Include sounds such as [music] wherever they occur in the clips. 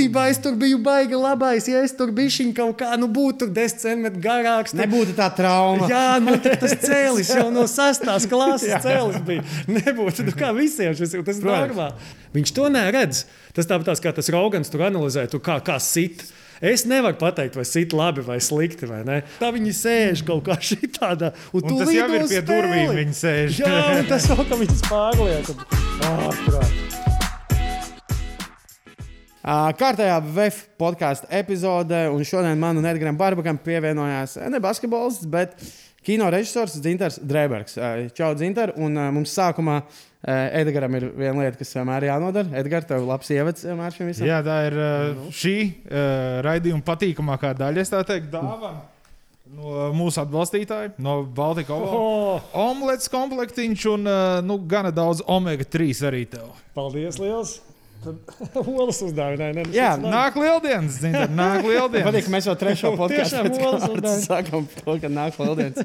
īstenībā es tur biju baigi labais. Ja es tur biju šim kaut kā, nu būtu tur 10 centimetri garāks. Tad... Nebūtu tā trauma. Jā, man nu, tas [laughs] cēlis jau no sastās klases cēlis bija. Nebūtu, nu kā visiem šis ir, tas ir normāli. Viņš to neredz. Tas tāpat kā tas Rogans tur analizē, tu kā, kā sit. Es nevaru pateikt, vai sit labi vai slikti. Vai ne. tā viņi sēž kaut kā šitādā. Un, un tas jau ir pie spēli. durvīm. Viņi sēž. Jā, tas jau kā viņas pārliek. Ārprāt. Kārtējā VF podkāstu epizodē, un šodien man un Edgars Barbakam pievienojās ne basketbols, bet kino režisors Dzintars Drebergs. Čau, Dzintar! Un mums sākumā Edgars ir viena lieta, kas vienmēr jānodara. Edgars, tev labs ievads vienmēr šim visam. Jā, tā ir šī raidījuma patīkamākā daļa, es tā teiktu, dāvana. No mūsu atbalstītāja, no Baltika oh. omletes komplektiņš un nu, gana daudz omega 3 arī tev. Paldies! Liels. [laughs] Olas uzdāvināja. Jā, nāk lieldienas. Zini, nāk [laughs] lieldienas. Patīk, ka mēs jau trešo podkāstu [laughs] sākam to, ka nāk lieldienas.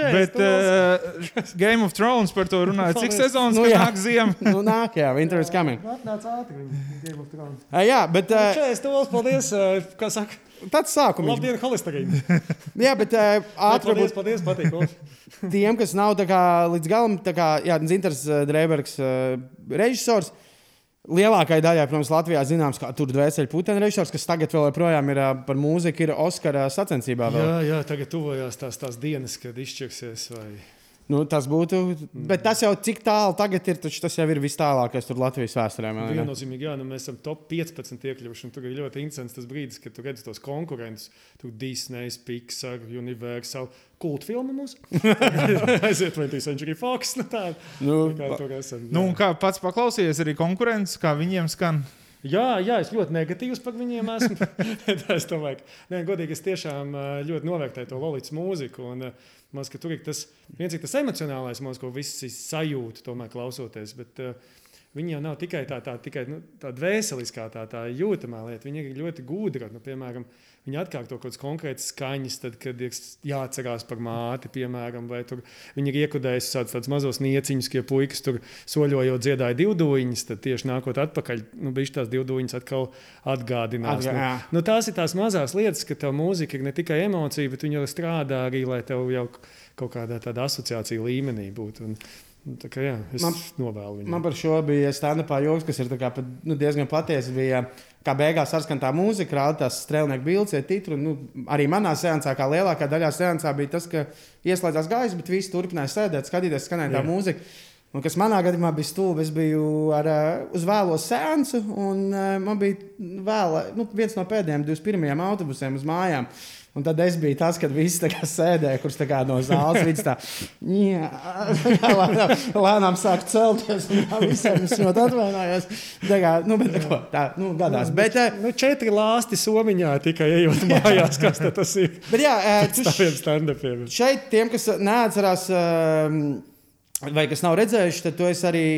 Bet uh, Game of Thrones par to runāja. Cik sezonas nu, nāk ziema? nu, nāk, jā, Winter is coming. Nāc ātri, Game of Thrones. Uh, jā, bet... Uh, čēs, tos, paldies, uh, kā saka. Tāds sākums. Labdien, holistarīna. jā, bet uh, ātri. Paldies, paldies, patīk. Tiem, kas nav kā, līdz galam, tā kā, jā, Zinters uh, Dreibergs uh, režisors. Uh, Lielākajai daļai, protams, Latvijā zināms, kā tur dvēseli putekļi režisors, kas tagad vēl joprojām ir par mūziku, ir Oskara sacensībā. Vēl. Jā, jā, tagad tuvojās tās, tās dienas, kad izšķirsies. Vai... Nu, tas būtu. Bet tas jau cik tālu tagad ir, tas jau ir vis tālākais Latvijas vēsturē. Viennozīmīgi, jā, nu mēs esam top 15 iekļuvuši. Tur ir ļoti interesants tas brīdis, kad tu redz tos konkurentus. Tur Disney, Pixar, Universal. Kultu filmu mums. [laughs] Aiziet, vai tas ir Fox. Nu, tā, nu, kā esam. Jā. Nu, kā pats paklausījies arī konkurences, kā viņiem skan. Jā, jā, es ļoti negatīvs par viņiem esmu. [laughs] es domāju, ka nē, godīgi, es tiešām ļoti novērtēju to Lorijas mūziku. Un, Maz, tur ir tas viens ir tas emocionālais, maz, ko visi sajūt, tomēr klausoties. Bet, uh, Viņa jau nav tikai tā, tā, tikai, nu, tā dvēseliskā, tā, tā jūtamā lieta. Viņa ir ļoti gudra. Nu, piemēram, viņa atkārto kaut kādas konkrētas skaņas, tad, kad ir jāatcerās par māti, piemēram, vai tur viņa ir iekudējusi tādus, tādus mazos nieciņus, ka puikas tur soļojot dziedāja divdūņas, tad tieši nākot atpakaļ, nu, bija tās divdūņas atkal atgādinās. Atgā, nu, nu, tās ir tās mazās lietas, ka tev mūzika ir ne tikai emocija, bet viņa strādā arī, lai tev jau kaut kādā tādā asociācija līmenī būtu. Un, tā kā, jā, es man, novēlu viņu. Man par šo bija stand-upā joks, kas ir kā, nu, diezgan patiesi. Bija, kā beigās saskan tā mūzika, rāda tās strēlnieku bildes, ja titru. Nu, arī manā seansā, kā lielākā daļā seansā, bija tas, ka ieslēdzās gaisa, bet visi turpināja sēdēt, skatīties, skanēja tā mūzika. Un kas manā gadījumā bija stulbi, es biju ar, uh, uz vēlo sēnesi, un uh, man bija vēla, nu, viens no pēdējiem 21. autobusiem uz mājām. Un tad es biju tas, kad viss sēdēja, kurš no zāles vidus tā, lēnām, lēnām sāk celties. Visiem ļoti atvainojos. Tā kā, nu, bet, ko, tā, nu, gadās. Bet, nu, četri lāsti somiņā tikai ejot mājās, kas tas ir. Bet, jā, tu, šeit tiem, kas neatcerās, vai kas nav redzējuši, tad tu esi arī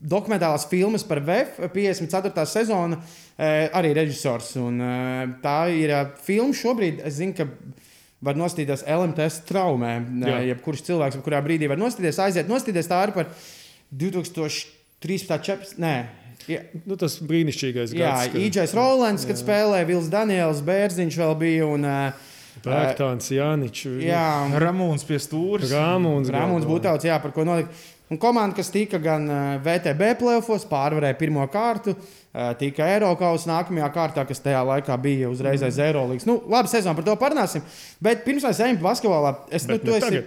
dokumentālās filmas par VF 54. sezonu, eh, arī režisors. Un, eh, tā ir eh, filma šobrīd, es zinu, ka var nostīties LMTS traumē. Jebkurš cilvēks, kurā brīdī var nostīties, aiziet nostīties. Tā ir par 2013. 14. Nē, Ja. Nu, tas brīnišķīgais gads. Jā, Īģais Rolands, kad jā. spēlēja Vils Daniels, Bērziņš vēl bija. Un, uh, Pērtāns, Jāničs. Jā, Ramūns pie stūra. Ramūns, Ramūns Būtauts, jā, par ko notika. Un komanda, kas tika gan eh, VTB plēsofos, pārvarēja pirmo kārtu, eh, tika Eiropas nākamajā kārtā, kas tajā laikā bija uzreiz aiz Eirolandes. Nu, labi, sezonā par to parunāsim. Bet pirms mēs ejam basketbolā, es nu, tu esi. [laughs]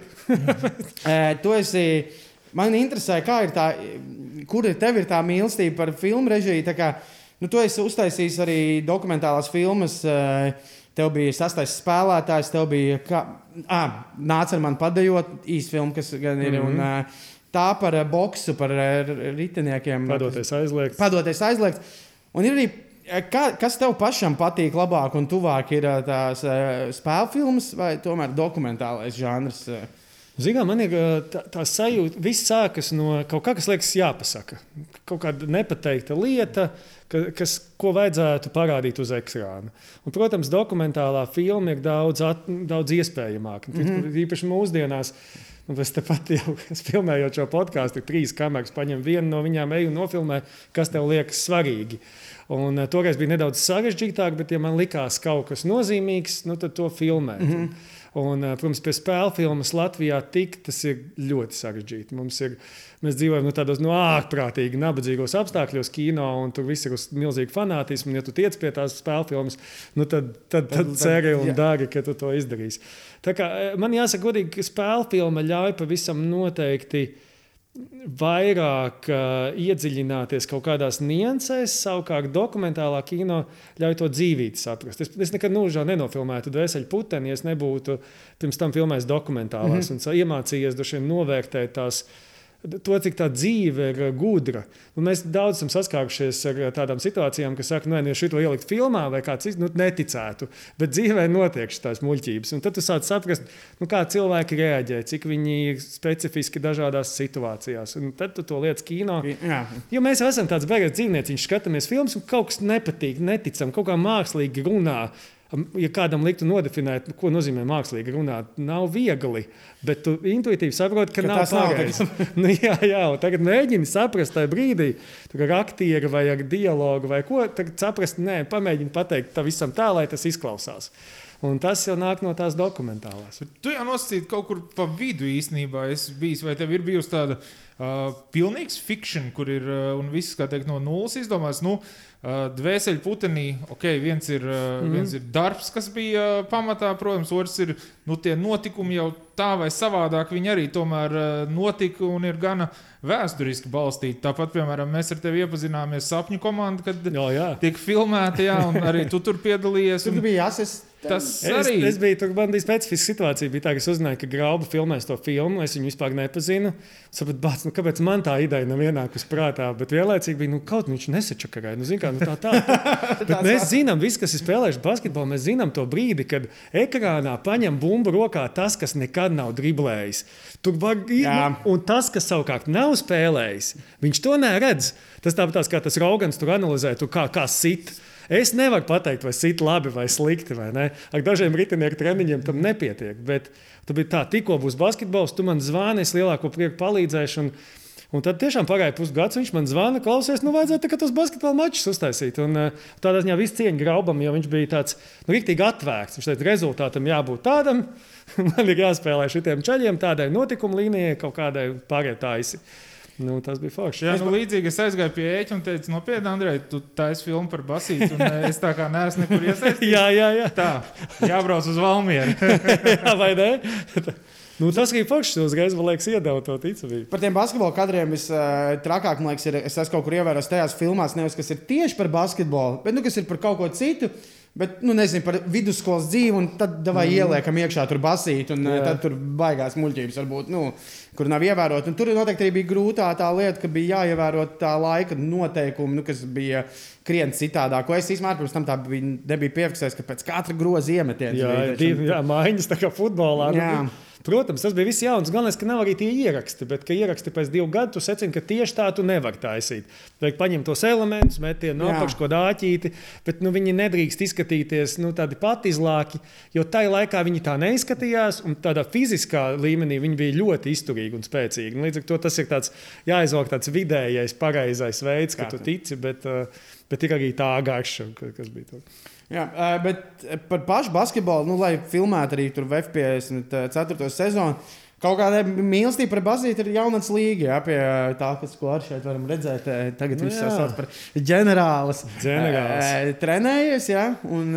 Eh, tu esi man interesē, kā ir tā, kur ir tev ir tā mīlestība par filmu režiju. Kā, nu, tu esi uztaisījis arī dokumentālās filmas. Tev bija sastais spēlētājs, tev bija kā, ah, nāca ar mani padējot īsu filmu, kas gan ir. Mm -hmm. un, uh, tā par eh, boksu, par eh, ritiniekiem. Padoties aizliegts. Padoties aizliegts. Un ir arī, eh, ka, kas tev pašam patīk labāk un tuvāk, ir tās spēļu filmas vai tomēr dokumentālais žanrs? Zinām, man ir tā, tā sajūta, ka viss sākas no kaut kā, kas liekas jāpasaka. Kaut kāda nepateikta lieta, ka, kas, ko vajadzētu parādīt uz ekrāna. Un, protams, dokumentālā filma ir daudz, at, daudz iespējamāka. Mm -hmm. Īpaši mūsdienās. Un es tepat jau [laughs] filmējot šo podkāstu, ir trīs kameras, paņem vienu no viņām, eju un nofilmē, kas tev liekas svarīgi. Un, uh, toreiz bija nedaudz sarežģītāk, bet, ja man likās kaut kas nozīmīgs, nu, tad to filmēt. Mm -hmm. Un, uh, protams, pie spēļu filmas Latvijā tik, tas ir ļoti sarežģīti. Mums ir, mēs dzīvojam nu, tādos no ārprātīgi nabadzīgos apstākļos, kino, un tur viss ir uz milzīgu fanātismu. Un, ja tu tiec pie tās spēļu filmas, nu, tad, tad, tad ceri un dari, ka tu to izdarīsi. Tā kā, eh, man jāsaka, godīgi, ka spēļu filma ļauj pavisam noteikti vairāk uh, iedziļināties kaut kādās niansēs, savukārt dokumentālā kino ļauj to dzīvīt, saprast. Es, es nekad mūžā nenofilmētu dvēseli puteni, ja es nebūtu pirms tam filmējis dokumentālās mm -hmm. un iemācījies droši vien novērtēt tās. To, cik tā dzīve ir uh, gudra. Un mēs daudz esam saskārušies ar uh, tādām situācijām, kas saka, nu, ja šo ielikt filmā vai kāds cits, nu, neticētu. Bet dzīvē notiek šīs muļķības. Un tad tu sāc saprast, nu, kā cilvēki reaģē, cik viņi ir specifiski dažādās situācijās. Un tad tu to lietas kino. Jā, Jo mēs esam tāds beigas dzīvnieciņš, skatāmies filmas, un kaut kas nepatīk, neticam, kaut kā mākslīgi runā. Ja kādam liktu nodefinēt, ko nozīmē mākslīgi runāt, nav viegli. Bet tu intuitīvi saproti, ka, Ka nav pareizi. [laughs] nu, jā, jā, tagad mēģini saprast tajā brīdī, ar aktieru vai ar dialogu vai ko. Tagad saprast, nē, pamēģini pateikt tam visam tā, lai tas izklausās. Un tas jau nāk no tās dokumentālās. Tu jau nosacīji kaut kur pa vidu īstenībā. Es biju, vai tev ir bijusi tāda uh, pilnīgs fikšana, kur ir uh, un viss, kā teikt, no nulles izdomāts. Nu, uh, Dvēseli putekļi, ok, viens ir, uh, mm. viens ir darbs, kas bija uh, pamatā, protams, otrs ir nu, tie notikumi jau tā vai savādāk. Viņi arī tomēr uh, notika un ir gana vēsturiski balstīti. Tāpat, piemēram, mēs ar tevi iepazināmies sapņu komandā, kad Jā, jā. tika filmēta, jā, un arī tu tur piedalījies. tur Un bija jāsas. Tas Es, arī es biju tur, man bija specifiska situācija. Bija tā, ka es uzzināju, ka grauba filmēs to filmu. Es viņu vispār nepazinu. Es sapratu, bāc, nu, kāpēc man tā ideja nav ienākusi prātā. Bet vienlaicīgi bija, nu, kaut viņš nesačakarēja. Nu, kā, nu, tā, tā. [laughs] Bet mēs zinām, visi, kas ir spēlējuši basketbolu, mēs zinām to brīdi, kad ekrānā paņem bumbu rokā tas, kas nekad nav driblējis. Tur var Jā. un tas, kas savukārt nav spēlējis, viņš to neredz. Tas tāpat kā tas Rogans tur analizē, tur kā, kā sit. Es nevaru pateikt, vai sit labi vai slikti. Vai ne. Ar dažiem ritinieku treniņiem tam nepietiek. Bet tu biji tā, tikko būs basketbols, tu man zvani, es lielāko prieku palīdzēšu. Un, Un tad tiešām pagāja pusgads, viņš man zvana, klausies, nu, vajadzētu tos basketbola mačus uztaisīt. Un, eh, tādā ziņā viss cieņa graubam, jo viņš bija tāds nu, rīktīgi atvērts. Viņš teica, rezultātam jābūt tādam, [laughs] man ir jāspēlē šitiem ceļiem, tādai notikuma līnijai, kaut kādai pārētāji. Nu, tas bija forši. Jā, nu, līdzīgi es aizgāju pie ēķa un teicu, nopietni, Andrej, tu taisīji filmu par basīti. un, eh, Es tā kā neesmu nekur iesaistīts. [laughs] jā, jā, jā. Tā, jābrauc uz Valmieru. [laughs] jā vai ne? nu, tas bija forši. Uzreiz man liekas, iedeva to ticamību. Par tiem basketbola kadriem visstrakāk, man liekas, ir. Es esmu kaut kur ievērojis tajās filmās, nevis kas ir tieši par basketbolu, bet nu, kas ir par kaut ko citu. Bet, nu, nezinu par vidusskolas dzīvi, un tad vai mm. ieliekam iekšā tur basīt, un. Jā. tad tur baigās muļķības, varbūt, nu, kur nav ievērota. Un Tur noteikti arī bija grūtā tā lieta, ka bija jāievēro tā laika noteikumi, nu, kas bija krietni citādāk. Ko es īstenībā pirms tam tā bija, nebija piefiksējis, ka pēc katra groza iemetiena Jā, jā, divi, jā mājiņas tā kā futbolā. Nu, Jā. Protams, tas bija viss jauns. Galvenais, ka nav arī tie ieraksti, bet, ka ieraksti pēc divu gadu, tu secini, ka tieši tā tu nevari taisīt. Vajag paņemt tos elementus, metienu no apakšas, ko dāķīti, bet nu, viņi nedrīkst izskatīties nu, tādi pat izlāki, jo tajā laikā viņi tā neizskatījās, un tādā fiziskā līmenī viņi bija ļoti izturīgi un spēcīgi. Un Līdz ar to tas ir tāds jāizvelk tāds vidējais, pareizais veids, ka Kā tu tici, bet, uh, bet ir arī tā garša, ka- kas bija tur. Jā, bet par pašu basketbolu, nu, lai filmētu arī tur FPS 4. sezonu. Kaut kāda mīlestība par bazīti ir jaunats līga, jā, pie tā, kas, ko arī šeit varam redzēt. Tagad Nu viņš jā. sauc par ģenerālis. Ģenerālis. Trenējies, jā, un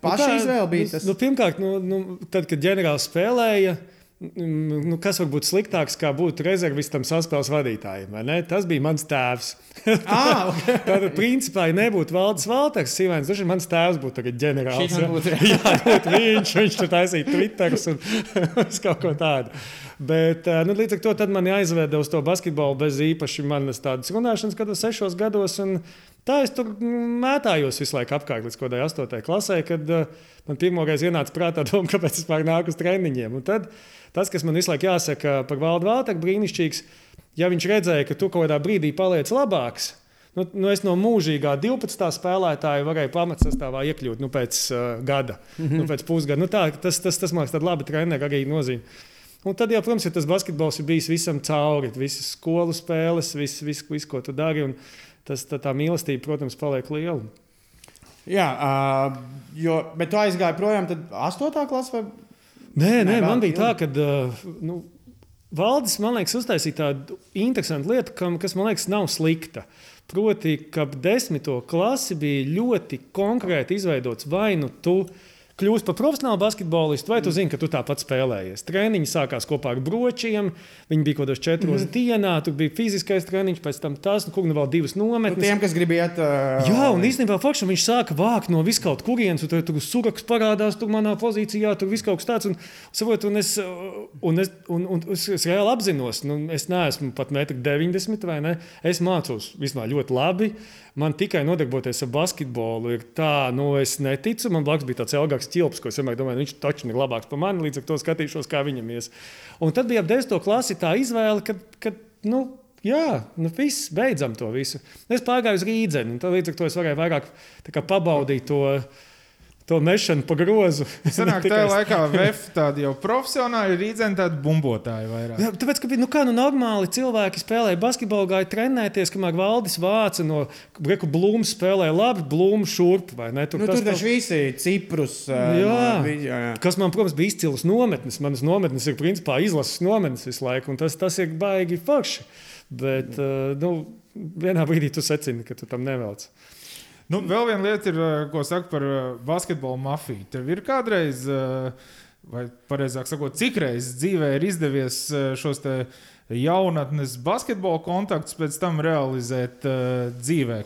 paša Nu, kā- izvēle bija nu, tas. Nu, pirmkārt, nu, nu, tad, kad ģenerālis spēlēja, nu, kas var būt sliktāks, kā būt rezervistam saspēles vadītājiem? Tas bija mans tēvs. [laughs] Ah, okay. Tātad, principā, ja nebūtu Valdis Valters, Sīvēns, tad mans tēvs būtu tagad ģenerālis. Ja? būtu, [laughs] jā, būtu viņš, viņš tur taisīja Twitterus un [laughs] kaut ko tādu. Bet, eh, nu, līdz ar to man aizveda uz to basketbolu bez īpaši manas tādas runāšanas, kad es sešos gados. Tā es tur mētājos visu laiku apkārt līdz kaut kādai astotajai klasē, kad uh, man pirmoreiz ienāca prātā [laughs] doma, kāpēc es pārāk nāku uz treniņiem. Un tad tas, kas man visu laiku jāsaka par Valdu Vāltaku, brīnišķīgs, ja viņš redzēja, ka tu kaut kādā brīdī paliec labāks. Nu, nu es no mūžīgā 12. spēlētāja varēju pamatsastāvā iekļūt nu, pēc uh, gada, mm -hmm. nu, pēc pusgada. Nu, tā, tas, tas, tas man liekas, labi treniņš arī nozīmē. Un tad, jau, protams, ja tas basketbols ir bijis visam cauri, visas skolu spēles, viss, vis, vis, ko tu dari. Tas, tā, tā mīlestība, protams, paliek liela. Jā, uh, jo, bet tu aizgāji projām, tad 8. klasē vai? Nē, nē, nē man bija tā, ka. Uh, nu, Valdis, man liekas, uztaisīja tādu interesantu lietu, kam, kas man liekas, nav slikta. Proti, ka desmito klasi bija ļoti konkrēti izveidots vai nu tu kļūst par profesionālu basketbolistu, vai tu zini, ka tu tāpat spēlējies. Treniņi sākās kopā ar bročiem, viņi bija kaut kādos četros mm. dienā, tur bija fiziskais treniņš, pēc tam tas, nu, kur nu vēl divas nometnes. Nu, tiem, kas gribēja iet. Uh... Jā, un īstenībā faktiski viņš sāka vākt no viskaut kurienes, tur, tur suraks parādās, tur manā pozīcijā, tur viss kaut kas tāds. Un, savot, un, es, un, es, un, un es, es reāli apzinos, nu, es neesmu pat 1,90 m vai ne. Es mācos vispār ļoti labi man tikai nodarboties ar basketbolu ir tā, nu, es neticu. Man blakus bija tāds ilgāks ķilps, ko es vienmēr domāju, viņš taču ir labāks par mani, līdz ar to skatīšos, kā viņam ies. Un tad bija ap 10. klasi tā izvēle, ka, ka nu, Jā, nu viss, beidzam to visu. Es pārgāju uz rīdzeni, un līdz ar to es varēju vairāk pabaudīt to to mešanu pa grozu. [laughs] Sanāk, tajā laikā VF tādi jau profesionāli rīdzeni, tādi bumbotāji vairāk. Jā, tāpēc, ka, nu kā, nu normāli cilvēki spēlēja basketbolu, gāja trenēties, kamēr valdis vāca no Breku Blūmas spēlēja labi, Blūma šurp, vai ne? Tur, nu, tur taču visi Ciprus. Jā, no, jā, jā. Kas man, protams, bija izcils nometnes. Manas nometnes ir principā izlases nometnes visu laiku, un tas, tas ir baigi forši. Bet, uh, nu, vienā brīdī tu secini, ka tu tam nevelc. Nu, vēl viena lieta, ir, eh, ko saka par eh, basketbolu mafiju. Tev ir kādreiz, eh, vai precīzāk sakot, cik reizes dzīvē ir izdevies šos jaunatnes basketbola kontaktus pēc tam realizēt uh, dzīvē.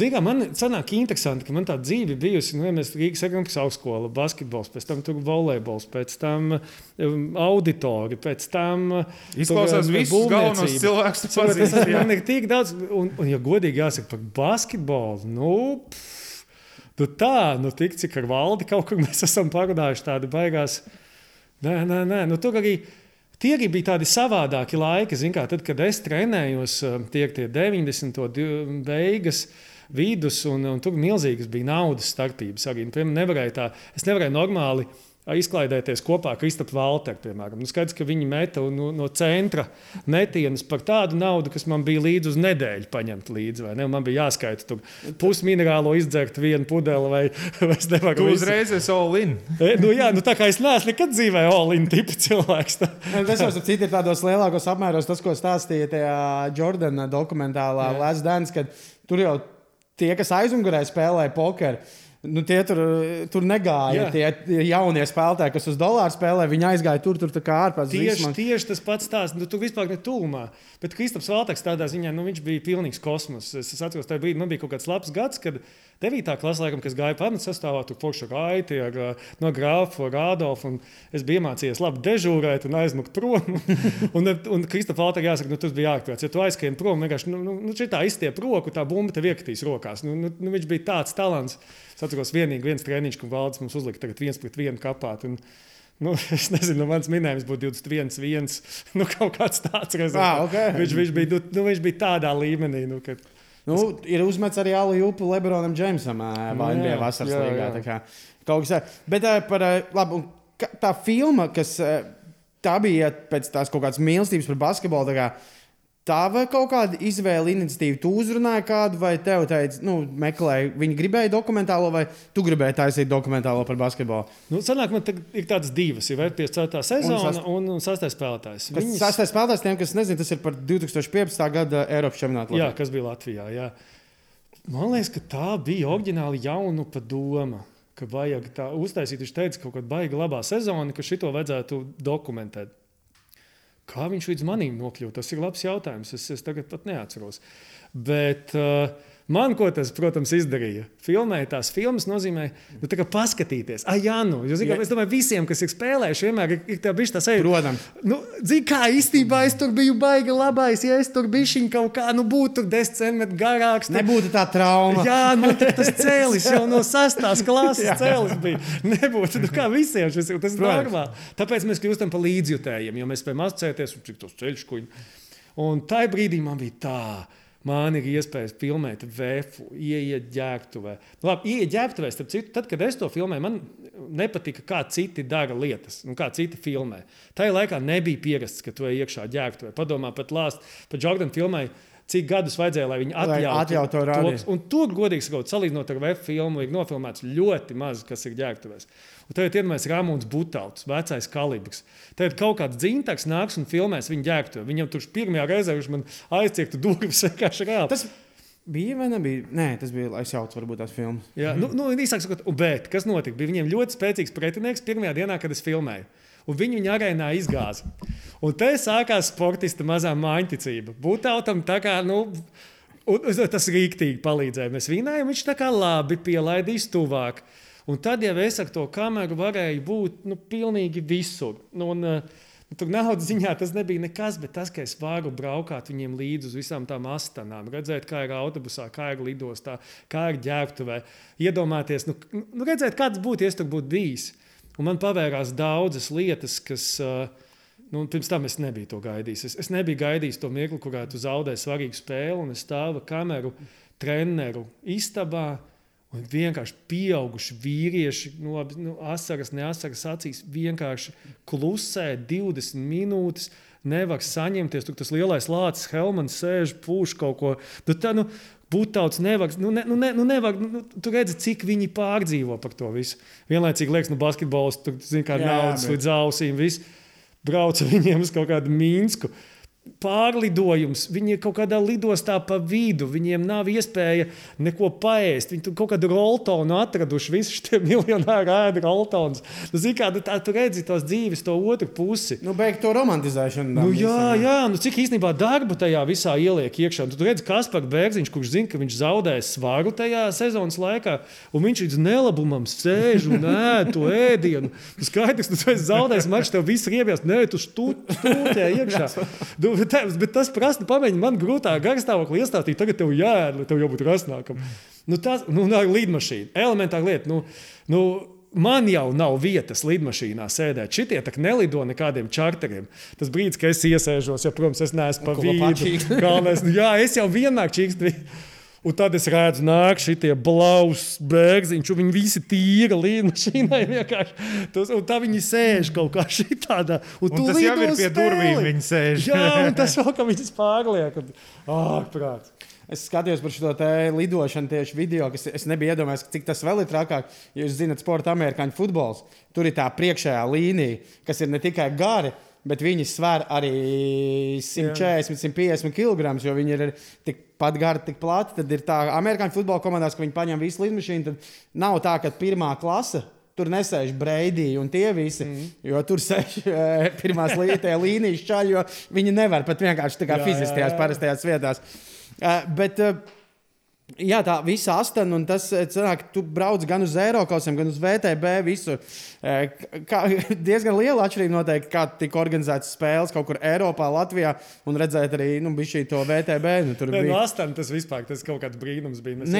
Zinām, man sanāk interesanti, ka man tā dzīve bijusi, nu, ja mēs Rīgas ekonomikas augstskola, basketbols, pēc tam tur volejbols, pēc tam um, auditori, pēc tam. Uh, Izklausās visus galvenos cilvēkus, kas pazīst. Man ir tik daudz, un, un ja godīgi jāsaka par basketbolu, nu. Pff, Nu tā, nu tik cik ar valdi kaut kur mēs esam parunājuši tādu baigās. Nē, nē, nē. Nu, tur arī Tie bija tādi savādāki laiki. Kā, tad, kad es trenējos, eh, tie ir 90. beigas, vidus, un, un tur milzīgas bija naudas starpības. Arī, nu, piemēram, nevarēja tā, es nevarēju normāli izklaidēties kopā ar Kristofru Valteru. Piemēram. Nu, skaidrs, ka viņi meta no, no centra metienus par tādu naudu, kas man bija līdzi uz nedēļu paņemt līdzi. Man bija jāskaita pusminerālo izdzert vienu pudeli, vai, [laughs] vai es nevaru. Tu uzreiz esi all-in. E, nu, jā, nu, tā kā es neesmu nekad dzīvē all-in tipa cilvēks. Tas jau citi ir tādos lielākos apmēros, tas, ko stāstīja tajā Jordana dokumentālā Last Dance, kad tur jau tie, kas aizmugurē spēlēja pokeru Nu, tie tur, tur negāja. Jā. Tie jaunie spēlētāji, kas uz dolāru spēlē, viņi aizgāja tur, tur kā ārpus. Tieši, man... tieši tas pats stāsts. Nu, tu vispār ne tūmā. Bet Kristaps Valteks tādā ziņā, nu, viņš bija pilnīgs kosmos. Es, es atceros, tajā brīdī man bija kaut kāds labs gads, kad 9. klasē, laikam, kas gāja pamatsastāvā, tur forša raiti ar no grāfu, Rādolfu. Es biju iemācījies labi dežūrēt un aizmukt prom. [laughs] un, un Kristaps Valteks jāsaka, nu, tas bija jāatklāts. Ja tu aizskrien prom, vienkārši, nu, nu, nu šitā izstiep roku, tā bumba tev iekritīs rokās. Nu, nu, nu, viņš bija tāds talants. Es atceros, vienīgi viens treniņš, ko valdes mums uzlika tagad viens pret vienu kapāt. Un, Nu, [laughs] es nezinu, nu, mans minējums būtu 21, 1. [laughs] Nu, kaut kāds tāds rezultāts. Ah, okay. viņš, viņš, bija, nu, nu, viņš bija tādā līmenī. Nu, kad, nu. Ir uzmets arī Alu Jupu Lebronam Džeimsam vai NBA vasaras jā, līgā. Jā. Kaut kas Bet par labi, tā filma, kas tā bija pēc tās kaut kādas mīlestības par basketbolu Tā vai kaut kāda izvēle, iniciatīva, tu uzrunāji kādu, vai tev teica, nu, meklēji, viņi gribēja dokumentālo, vai tu gribēji taisīt dokumentālo par basketbolu? Nu, sanāk, man ir tādas divas, ir 54. sezona un, sast... un, un 6. spēlētājs. Viņas... 6. spēlētājs, tiem, kas nezina, tas ir par 2015. gada Eiropas čempionātu. Jā, kas bija Latvijā. Jā. Man liekas, ka tā bija oriģināli jaunu padoma. Ka vajag tā uztaisīt, viņš teica, ka kaut kāda baiga labā sezona, ka šito vajadzētu dokumentēt. Kā viņš līdz manim nokļuva? Tas ir labs jautājums. Es, es tagad pat neatceros. Bet uh, Man, ko tas, protams, izdarīja? Filmēt tās filmas nozīmē, nu, tā kā paskatīties. Ah, jā, nu, jo, zin, kā, es domāju, visiem, kas ir spēlējuši, vienmēr ir, ir tā bišķi tā sajūta. Protams. Nu, zin, kā īstenībā es tur biju baigi labais, ja es tur biju kaut kā, nu, būtu 10 centimetri garāks. Tad... Nebūtu tā trauma. Jā, nu, tas [laughs] cēlis jau no sastās klases cēlis bija. Nebūtu, nu, kā visiem šis ir, tas ir normāli. Tāpēc mēs kļūstam par līdzjutējiem, jo mēs spējam asociēties, cik tos ceļš kuņi. Un tajā brīdī man bija tā Ir iespējas filmēt vēfu, ieiet ģērbtuvē. Nu, labi, ieiet ģērbtuvē, starp citu, tad, kad es to filmēju, man nepatika, kā citi dara lietas, un kā citi filmē. Tajā laikā nebija pierasts, ka tu ej iekšā ģērbtuvē. Padomā, pat Lāst, pat Jordana filmai. Cik gadus vajadzēja, lai viņi atļautu atļaut to rādīt? Un tur, godīgi sakot, salīdzinot ar web filmu, ir nofilmēts ļoti maz, kas ir ģērbtuvēs. Un tagad iedomājieties, Rāmons Butauts, vecais kalibrs. Tad kaut kāds dzintaks nāks un filmēs viņa ģērbtuvi. Viņam tur pirmajā reizē viņš man aizciektu durvis [laughs] vienkārši reāli. Tas bija vai nebija? Nē, tas bija, jaucu, varbūt tās filmas. Jā, nu, nu īsāk sakot, bet kas notika? Bija viņiem ļoti spēcīgs pretinieks pirmajā dienā, kad es filmēju. Un viņi viņu arēnā izgāza. Un te sākās sportista mazā mājiņticība. Būtautam tā kā, nu, tas rīktīgi palīdzēja. Mēs vinējām, viņš tā kā labi pielaidīs tuvāk. Un tad jau es ar to kameru varēju būt nu, pilnīgi visur. Nu, un, uh, tur naudas ziņā tas nebija nekas, bet tas, ka es varu braukāt viņiem līdzi uz visām tām astanām, redzēt, kā ir autobusā, kā ir lidostā, kā ir ģērbtuvē, iedomāties, nu, nu, redzēt, kāds būtu, ja es tur būtu bijis. Un man pavērās daudzas lietas, kas. Uh, Nu, pirms tam es nebiju to gaidījis. Es, es nebiju gaidījis to mirkli, kurā tu zaudēji svarīgu spēli, un es stāvu kameru treneru istabā. Un vienkārši pieauguši vīrieši, nu, nu, asaras, neasaras acīs, vienkārši klusē 20 minūtes. Nevar saņemties, tur tas lielais lācis, Helmans sēž, pūš kaut ko. Nu, tā, nu, Būtauts nevar, nu, ne, nu, ne, nu, nevar nu, tu redzi, cik viņi pārdzīvo par to visu. Vienlaicīgi liekas, nu, basketbols tur, zin, kā jā, naudas bet... līdz ausīm, viss brauca [laughs] viņiem uz kaut kādu Mīnsku. Uh, pārlidojums. Viņi ir kaut kādā lidostā pa vidu. Viņiem nav iespēja neko paēst. Viņi tur kaut kādu roltonu atraduši. Visi šie miljonāri ēda roltonus. Nu, zini, kā nu, tā, tu redzi tos dzīves, to otru pusi. Nu, beigt to romantizēšanu. Nu, jā, jā, nu, cik īstenībā darba tajā visā ieliek iekšā. Tu, tu redzi, kas par Bērziņš, kurš zina, ka viņš zaudēs svaru tajā sezonas laikā, un viņš līdz nelabumam sēž un ēd to ēdienu. Tu skaidrs, tu esi zaudējis maču, tev viss ir ievies, nē, tu stūķē iekšā. [laughs] Nu, bet, bet tas prasa, pamēģini man grūtā garstāvokli iestāstīt, tagad tev jāēd, lai tev jau būtu rasnākam. Nu, tas nu, ir līdmašīna. Elementāra lieta. Nu, nu, Man jau nav vietas lidmašīnā sēdēt. Šitie tā nelido nekādiem čarteriem. Tas brīdis, kad es iesēžos, ja, protams, es neesmu pa vidu. Galvenais, nu, jā, es jau vienmēr čīkstu. Un tad es redzu, nāk šie blakus bērziņš, un viņi visi tīra līnijā. Un tā viņi sēž kaut kā šitādā. Un, un tas jau ir pie durvīm, viņi sēž. Jā, un tas vēl kā viņas pārliek. Ah, prāts. Es skatījos par šo lidošanu tieši video, kas es nebiju iedomājies, cik tas vēl ir trakāk. Ja jūs zināt, sporta amerikāņu futbols, tur ir tā priekšējā līnija, kas ir ne tikai gari, bet viņi sver arī 140, 150 kg, jo viņi ir tikpat gari, tik plati. Tad ir tā, amerikāņu futbola komandās, ka viņi paņem visu lidmašīnu. Tad nav tā, ka pirmā klase. Tur nesēž Breidī un tie visi, mm. jo tur sēž [laughs] e, pirmās līnijas čaļi, jo viņi nevar pat vienkārši tā kā fiziskajās parastajās vietās. Uh, bet, uh, Jā, tā visa astana, un tas sanāk, tu brauc gan uz Eiropausiem, gan uz VTB. Visur. Kā, [laughs] diezgan liela atšķirība noteikti, kā tika organizētas spēles kaut kur Eiropā, Latvijā, un redzēt arī nu, šī to VTB. Nu, tur bija no astana, tas vispār tas kaut kāds brīnums bija. Mēs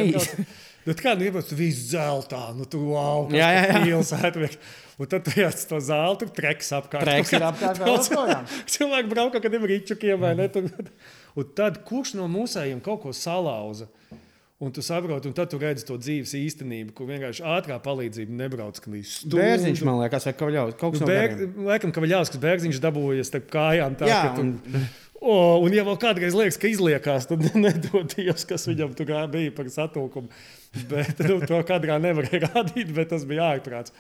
Nu, kā nu tu viss zeltā, nu, tu wow, jā, jā, jā. pilsēta. [laughs] Un tad tu jāsaka, to zāli, tur treks apkārt. Treks ir apkārt. [laughs] Cilvēki brauc kaut kādiem rīčukiem vai ne. Un tad kurš no mūsējiem kaut ko salauza? Un tu saproti, un tad tu redzi to dzīves īstenību, kur vienkārši ātrā palīdzība nebrauc līdz stūrim. Bērziņš, man liekas, vai Kavaļaus. Kaut kas nu, bēg, laikam, Kavaļaus, kas bērziņš dabūjies starp kājām. Tā, Jā, tu, un... O, un, ja vēl kādreiz liekas, ka izliekās, tad [laughs] nedod Dievs, kas viņam tur bija par satūkumu. Bet nu, to kadrā nevarēja [laughs] rādīt, bet tas bija ārprāts.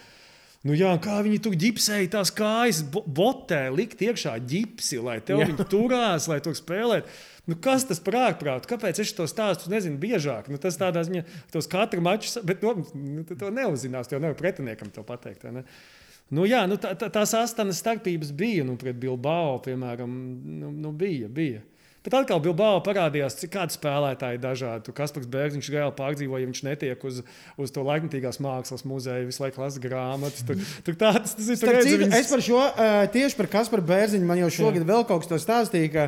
Nu, jā, kā viņi tur ģipsēja tās kājas, botē, likt iekšā ģipsi, lai te viņi turās, lai tur spēlētu. Nu, kas tas par ārprātu? Kāpēc es to stāstu nezinu biežāk? Nu, tas tādā ziņā, tos katru maču, bet nu, nu, to neuzzinās, jo nevar pretiniekam to pateikt. Ne? Nu, jā, nu, tā, tā, tās astoņas starpības bija nu, pret Bilbao, piemēram, nu, nu, bija. bija. Bet atkal Bilbao parādījās, cik kādi spēlētāji ir dažādi. Tur Kaspars Bērziņš reāli pārdzīvoja, ja viņš netiek uz, uz to laikmatīgās mākslas muzeju, visu laiku lasa grāmatas. Tur, tur tāds, tas ir. Tur redzi, Citu, viņas... es par šo uh, tieši par Kasparu Bērziņu man jau šogad vēl kaut kas to stāstīja. ka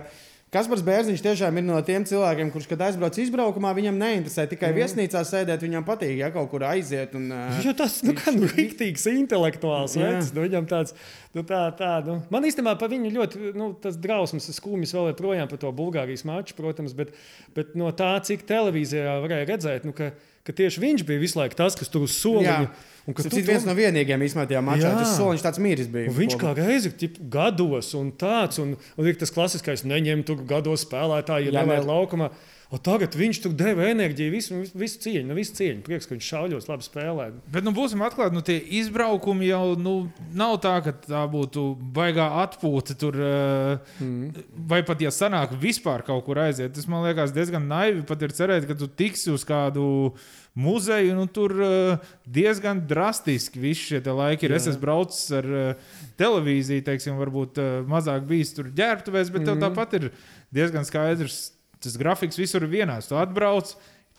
Kaspars Bērziņš tiešām ir no tiem cilvēkiem, kurš, kad aizbrauc izbraukumā, viņam neinteresē tikai mm. viesnīcā sēdēt, viņam patīk, ja kaut kur aiziet. Un, uh, Jo tas nu, kā, nu, rīktīgs intelektuāls vecs. Nu, viņam tāds, nu, tā, tā, nu. Man īstenībā par viņu ļoti nu, tas drausmas, skumjas vēl joprojām par to Bulgārijas maču, protams, bet, bet no tā, cik televīzijā varēja redzēt, nu, ka, ka tieši viņš bija visu laiku tas, kas tur uz soliņa. Un, Tas ir viens no vienīgajiem īstenībā tajā mačā. Jā. Tas soliņš tāds mīris bija. Un viņš kā reizē gados, un tāds, un, un tas klasiskais, neņem tur gados spēlētāju, ja Jā, nevar ne- laukumā. O tagad viņš tur deva enerģiju, visu, visu, cieņu, nu, visu cieņu. Prieks, ka viņš šauļos, labi spēlē. Bet, nu, būsim atklāti, nu, tie izbraukumi jau nu, nav tā, ka tā būtu baigā atpūta. Tur, uh, mm. Vai pat, ja sanāk vispār kaut kur aiziet, tas man liekas diezgan naivi. Pat ir cerēt, ka tu tiksi uz kādu muzeju, nu, tur uh, diezgan drastiski viss šie laiki ir. Jā. Es esmu braucis ar uh, televīziju, teiksim, varbūt mazāk bijis tur ģērbtuvēs, bet mm. tev tāpat ir diezgan skaidrs. Tas grafiks visur ir vienāds. Tu atbrauc,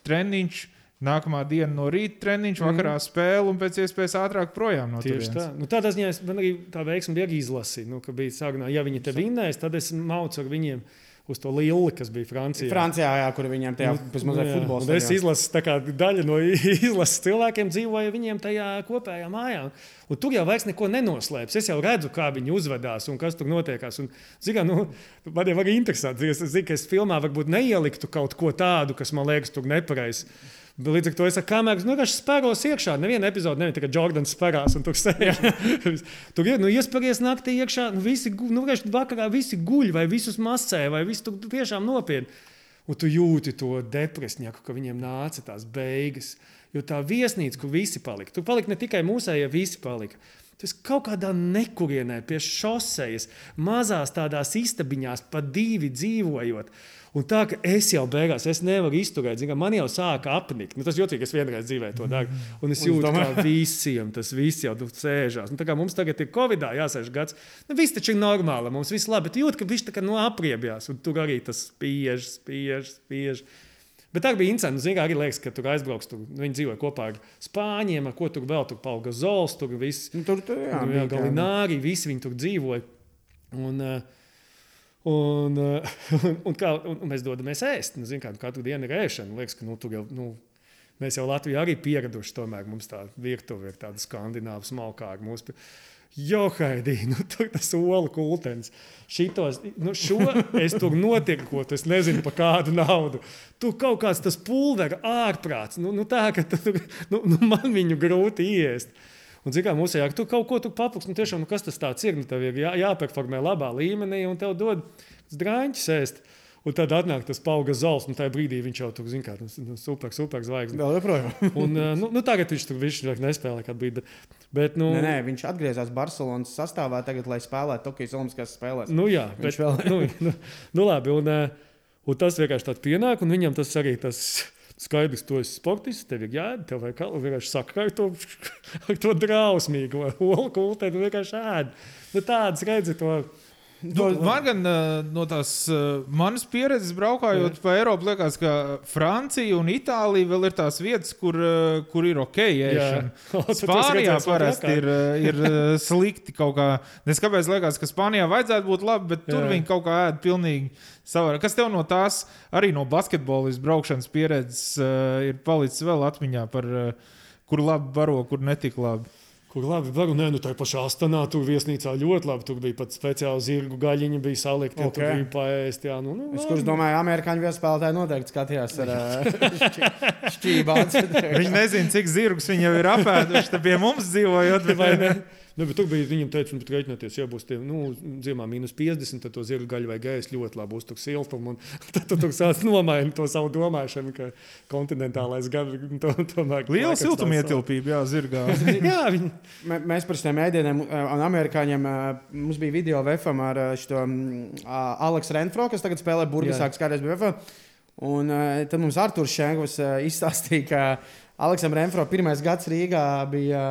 treniņš. Nākamā diena no rīta treniņš, vakarā spēle un pēc iespējas ātrāk projām no Tieši turienes. tā. Nu, tādā ziņā man arī tā veiksme bija izlasīta. Nu, ka bija sākumā, ja viņi te vinnēs, tad es maucu ar viņiem uz to lielu, kas bija Francijā. Francijā, jā, kur viņiem tajā mazliet jā, futbola un Es izlasu, tā kā daļa no [laughs] izlases cilvēkiem dzīvoja viņiem tajā kopējā mājā. Un tur jau vairs neko nenoslēpjas. Es jau redzu, kā viņi uzvedās un kas tur notiekās. Un, zigā, nu, man jau arī interesanti. Es zinu, ka es filmā varbūt neieliktu kaut ko tādu, kas man liekas tur nepareizi. Līdz ar to es ar kameru nu, spēros iekšā. Neviena epizode nebija tikai Jordans spērās un tur sēž. [laughs] tur ir nu, iespējas naktī iekšā. Nu, visi, nu, vienkārši vakarā visi guļ vai visus masē vai visi tur tiešām nopietni. Un tu jūti to depresiju, ka viņiem nāca tās beigas. Jo tā viesnīca, kur visi palika, tur palika ne tikai mūsējie, visi palika. Tas kaut kādā nekurienē, pie šosejas, mazās tādās istabiņās, pa divi dzīvojot. Un tā, ka es jau beigās es nevaru izturēt, zin, man jau sāka apnikt. Nu, tas ka es vienreiz dzīvē to daru. Un es jūtu, ka visiem tas viss jau tur sēžās. Nu, tā kā mums tagad ir Covid, jāsēž gads. Nu, viss taču ir normāli, mums viss labi. Bet jūt, ka viņš tā kā no apriebjās. Un tur arī tas spiež, spiež, spiež. Bet tā bija interesanti. Zinu, arī liekas, ka tur aizbrauks. Tur, viņi dzīvoja kopā ar Spāņiem, ar ko tur vēl tur palga zols, tur viss. Nu, tur tur jā, bija jā tā. Galināri, visi viņi tur dzīvoja. Un, eh, un, eh, [laughs] un, un, kā, un, un mēs dodamies ēst. Nu, kā, katru dienu ir ēšana. Liekas, ka, nu, jau, nu, mēs jau Latvijā arī pieraduši. Tomēr mums tā virtuve ir tāda skandināva smalkā ar mūsu. Jo, Haidī, nu, tur tas olu kultens. Šitos, nu, šo es tur notirkot, es nezinu par kādu naudu. Tur kaut kāds tas pulvera ārprāts. Nu, nu, tā, ka tu, nu, nu, man viņu grūti iest. Un, zin, kā, mums ir tu kaut ko papildus, nu, tiešām, nu, kas tas tāds ir. Nu, tev ir jā, jāperformē labā līmenī, un tev dod drāņķis ēst. Un tad atnāk tas pauga zals, un tajā brīdī viņš jau tur zina, kā nu, nu, super, super zvaigznes. Vēl joprojām. [laughs] Un, uh, nu, nu, tagad viņš tur viņš nespēlē, kad bija. Bet, bet, nu, Nē, nē, viņš atgriezās Barcelonas sastāvā, tagad, lai spēlētu Tokijas Olimpiskās spēlēs. Nu, jā, Viņš bet, vēl- nu, nu, nu, labi. Un, uh, un tas vienkārši tāds pienāk, un viņam tas arī tas skaidrs, tu esi sportists, tev ir jādara, tev vajag kaut vienkārši sakra ar to, ar [laughs] to drausmīgo [laughs] olu kultē, tu vienkārši ēd. Nu, tāds redzi to. Nu, man gan no tās manas pieredzes braukājot pa Eiropu, liekas, ka Francija un Itālija vēl ir tās vietas, kur, kur ir ok. [laughs] Spānijā parasti ir, ir slikti kaut kā. Es kāpēc liekas, ka Spānijā vajadzētu būt labi, bet tur Jā. viņi kaut kā ēd pilnīgi savā. Kas tev no tās arī no basketbola braukšanas pieredzes ir palicis vēl atmiņā par kur labi baro, kur netik labi? Kur labi, varu, nē, nu tā pašā Astanā tur viesnīcā ļoti labi. Tur bija pat speciāli zirgu gaļiņa, bija salikta, okay. tur bija paēst. Jā, nu, nu, Es kurš domāju, amerikāņu viespēlētāji noteikti skatījās ar šķībām. [laughs] Viņi nezina, cik zirgus viņi jau ir apēduši. Tad pie mums dzīvojot, Vai ne? Nu, bet tur bija viņam teica, nu, rēķināties, ja būs tie, nu, ziemā mīnus 50, tad to zirga gaļu vai gaisu ļoti labi būs tur siltuma. Un [laughs] tad tu tur sāc nomainīt to savu domāšanu, ka kontinentālais gaļa to, tomēr. liela siltuma ietilpība, jā, zirgā. [laughs] Jā, viņi. Mē- Mēs par šiem ēdieniem un amerikāņiem mums bija video VFM ar šo Aleksu Renfro, kas tagad spēlē Jā. burbuļsākas kādreiz bija VFM. Un uh, tad mums Arthurs Šenkovs uh, izstāstīja, ka Aleksam Renfro pirmais gads Rīgā bija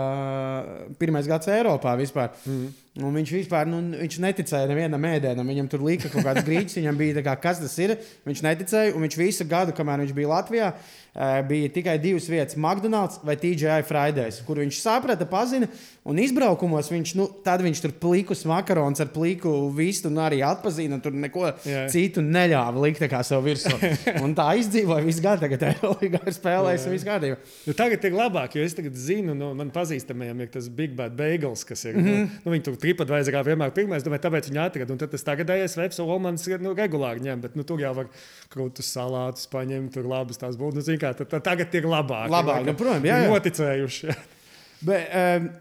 pirmais gads Eiropā vispār. Mm. Un viņš vispār nu, viņš neticēja nevienam ēdienam. Viņam tur lika kaut kāds grīķis, viņam bija kā, kas tas ir. Viņš neticēja, un viņš visu gadu, kamēr viņš bija Latvijā, eh, bija tikai divas vietas - McDonald's vai TGI Fridays, kur viņš saprata, pazina. Un izbraukumos viņš, nu, tad viņš tur plikus makarons ar pliku vistu un arī atpazina. Tur neko Jā. citu neļāva likt kā sev virsū. [laughs] Un tā izdzīvoja visu gadu. Tagad Eirolandā ir un viss kārtībā. Nu, tagad ir labāk, jo es tagad zinu, no man pazīstamajiem ir tas Big Bad Bagels, kas ir. Mm. -hmm. nu, viņi tur tripadvaizarā vienmēr pirmais, domāju, tāpēc viņi atrada. Un tad tas tagadējais Vebs Olmans ir nu, regulāri ņem, bet nu, tur jau var krūtus salātus paņemt, tur labas tās būtu. Nu, zini kā, tad, tad tagad ir labāk. Labāk, Ir nu, jā, jā. Noticējuši. Bet, um,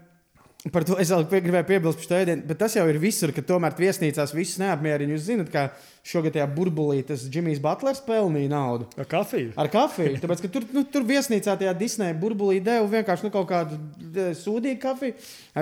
par to es vēl gribēju piebilst par šo ēdienu, bet tas jau ir visur, ka tomēr viesnīcās visus neapmierina. Jūs zināt, ka šogad tajā burbulī tas Džimijs Butlers pelnīja naudu. Ar kafiju. Ar kafiju. Tāpēc, ka tur, nu, tur viesnīcā tajā Disneja burbulī deva vienkārši nu, kaut kādu e, sūdīgu kafiju.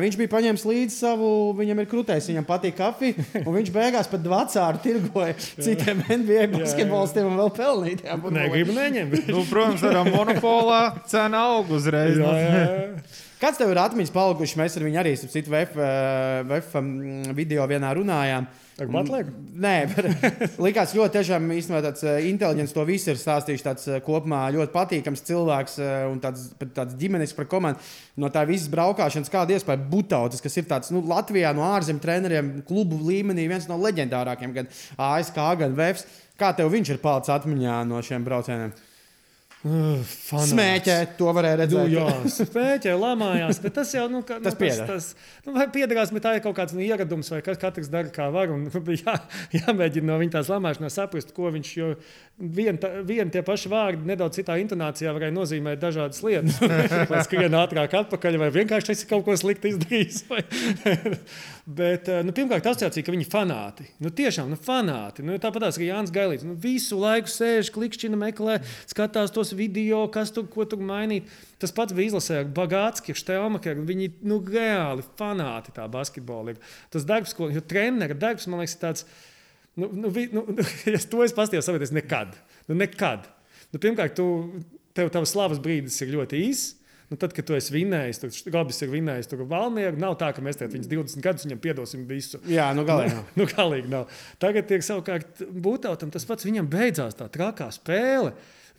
Viņš bija paņēmis līdzi savu, viņam ir krūtējs, viņam patīk kafija. Un viņš beigās pat vecāru tirgoja citiem [laughs] NBA basketbolistiem un vēl pelnīja. tajā burbulī. Negribu neņemt. Nu, protams, ar monopolā cena aug uzreiz. jā, jā, jā. [laughs] Kāds tev ir atmiņas palikuši? Mēs ar viņu arī citu VF, eh, mm, video vienā runājām. Ar Butleru? Nē, bet [laughs] likās ļoti tiešām īstenībā tāds eh, inteliģents. To visu ir stāstījis tāds eh, kopumā ļoti patīkams cilvēks un tāds, tāds ģimenes par komandu. No tā visas braukšanas, kāda iespēja Butautis, kas ir tāds nu, Latvijā no ārzemju treneriem, klubu līmenī, viens no leģendārākiem, gan ASK, gan VF. Kā tev viņš ir palicis atmiņā no šiem braucieniem? Uh. Smēķē, to varēja Nu, redzēt. jā, spēļķē, lamājās. Bet tas jau nu, ka, nu, Tas pieder. Tas, tas, nu, piederās, bet tā ir kaut kāds nu, ieradums, vai kas katrs dara kā var. Un, nu, jā, jāmēģina no viņa tās lamāšanās saprast, ko viņš. Jo vien, ta, vien tie paši vārdi nedaudz citā intonācijā varēja nozīmēt dažādas lietas. [laughs] Vai skrien ātrāk atpakaļ, vai vienkārši esi kaut ko slikti izdarījis. Vai... [laughs] bet, eh, nu, pirmkārt, asociācija, ka viņi ir fanāti. Nu, tiešām, nu, fanāti. Nu, Tāpat arī Jānis Gailīts. Nu, visu laiku sēž, klikšķina, meklē, skatās tos video, kas tur, ko tur mainīt. Tas pats bija izlasē ar Bagātski, Štelmakeru. Viņi nu, reāli fanāti tā basketbola ir. Tas darbs, ko jo treneru darbs, man liekas, ir tāds. Nu, nu, vi- nu, [laughs] es to es pastāstīju, saprotu, nekad. Nu, nekad. Nu, pirmkārt, tu, tev tavs slavas brīdis ir ļoti īss. Nu, tad, kad tu esi vinnējis, tad Robis ir vinnējis tur Valmieru. Nav tā, ka mēs tagad viņus 20 gadus viņam piedosim visu. Jā, nu galīgi. nav. [laughs] Nu, galīgi nav. Tagad ir savukārt Būtautam tas pats. Viņam beidzās tā trakā spēle.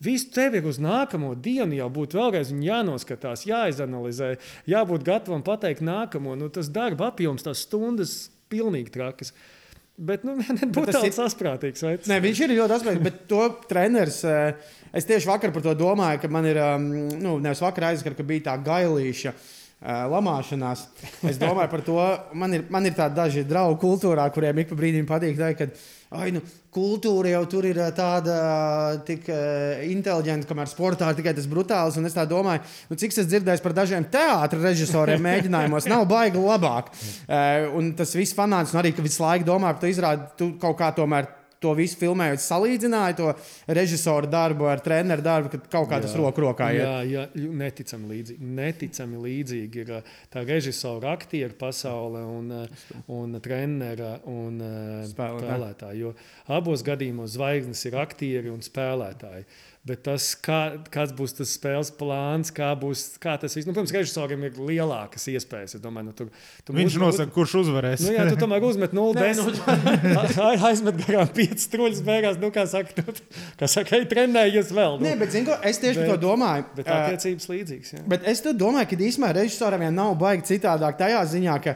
Visu tevi ir uz nākamo dienu, jau būtu vēlreiz jānoskatās, jāizanalizē, jābūt gatavam pateikt nākamo. Nu, tas darba apjoms, tās stundas, pilnīgi trakas. Bet, nu, [laughs] nebūtu ir- tāds asprātīgs. vai? Nē, viņš ir ļoti atbildīgs, bet to treneris. eh, Es tieši vakar par to domāju, ka man ir, um, nu, nevis vakar aizskar, ka bija tā gailīša. Uh, lamāšanās. Es domāju par to. Man ir, man ir tādi daži draugi kultūrā, kuriem ik pa brīdim patīk teikt, ka nu, kultūra jau tur ir tāda tik uh, inteliģenta, kamēr sportā ir tikai tas brutāls. Un es tā domāju, nu, cik es dzirdēju par dažiem teātris režisoriem mēģinājumos, nav baigi labāk. Uh, un tas viss fanāts, un arī, ka visu laiku domā par to izrādi, tu kaut kā tomēr to visu filmējot, salīdzināja to režisoru darbu ar treneru darbu, kad kaut kā tas roku rokā iet. Jā, jā, neticami līdzīgi. Neticami līdzīgi ir uh, tā režisora, aktieru pasaule un, uh, un trenera un uh, spēlētāji. Jo abos gadījumos zvaigznes ir aktieri un spēlētāji. Bet tas, kā, kāds būs tas spēles plāns, kā, būs, kā tas viss. Nu, protams, režisoram ir lielākas iespējas. Es domāju, nu, tur, tur Viņš uz- nosaka, kurš uzvarēs. Nu, jā, tu tomēr uzmet [laughs] 0,10. [laughs] [laughs] Aizmet garām 5 struļus beigās. Nu, kā saka, tu, kā saka, ej, trenējies vēl. Nu. Nē, bet zinu, ko, es tieši par to Bet- domāju. Bet attiecības līdzīgas. Jā. Bet es domāju, ka īstenībā režisoram jau nav baigi citādāk tajā ziņā, ka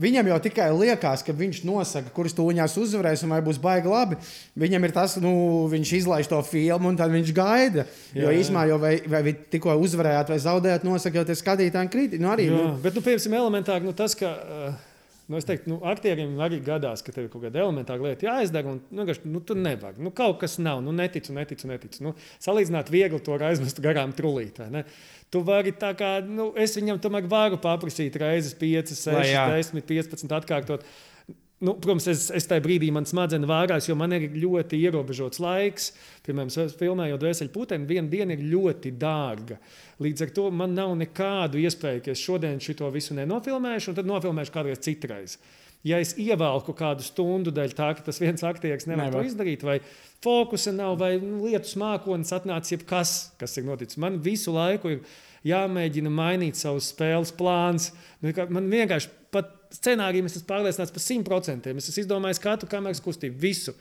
viņam jau tikai liekas, ka viņš nosaka, kuras tūņās uzvarēs un vai būs baigi labi. Viņam ir tas, nu, viņš izlaiž to filmu un tad viņš gaida. Jā, jo īstenībā jau vai, vai vi tikko uzvarējāt vai zaudējāt, nosaka jau tie skatītāji kritiķi. Nu, arī, Jā, nu, bet, nu, piemēram, elementāri nu, tas, ka. Uh, Nu, es teiktu, nu, aktieriem arī gadās, ka tev ir kaut kāda elementāra lieta jāizdara, un nu, vienkārši, nu, tu nevari. Nu, kaut kas nav, nu, neticu, neticu, neticu. Nu, salīdzināt viegli to var aizmest garām trulīt. Tu vari tā kā, nu, es viņam tomēr varu paprasīt reizes 5, 6, Vai jā. 10, 15 atkārtot. Nu, protams, es, es tajā brīdī man smadzenes vārās, jo man ir ļoti ierobežots laiks. Piemēram, es filmēju dvēseli puteni, viena diena ir ļoti dārga. Līdz ar to man nav nekādu iespēju, ka es šodien šo visu nenofilmēšu, un tad nofilmēšu kādreiz citreiz. Ja es ievelku kādu stundu dēļ tā, ka tas viens aktieris nevar Nevar. to izdarīt, vai fokusa nav, vai nu, lietu mākslinieks atnācis, jebkas, kas ir noticis. Man visu laiku ir jāmēģina mainīt savus spēles plānus. Nu, Man vienkārši pat scenāriju es esmu pārliecināts par simt procentiem. Es esmu izdomājis katru kameras kustību, visu.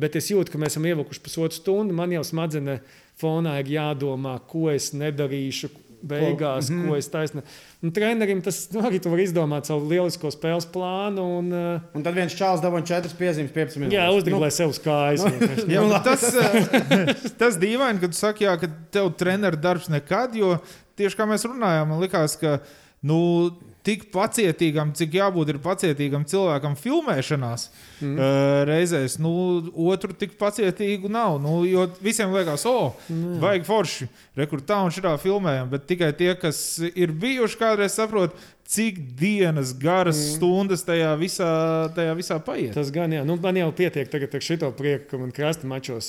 Bet es jūtu, ka mēs esam ievilkuši pusotru stundu. Man jau smadzenē fonā ir jādomā, ko es nedarīšu, beigās, ko, mm -hmm. ko es taisnu. Un trenerim tas nu, arī var izdomāt savu lielisko spēles plānu. Un, uh, un tad viens čāls dabūja 4 piezīmes, 15 minūtes. Jā, uzdiglē nu, sev uz kājas. [laughs] Nu, jā, nu, tas, [laughs] tas dīvaini, kad tu saki, jā, ka tev treneru darbs nekad, jo tieši kā mēs runājām, man likās, ka. Nu, tik pacietīgam, cik jābūt pacietīgam cilvēkam filmēšanās mm. uh, reizēs. Nu, otru tik pacietīgu nav. Nu, jo visiem liekas, o, oh, mm. vajag forši, rekurbi tā un šitā filmējam. Bet tikai tie, kas ir bijuši kādreiz, saprot, cik dienas, garas mm. stundas tajā visā, tajā visā paiet. Tas gan, jā, nu, man jau pietiek tagad ar šito prieku, ka man krasta mačos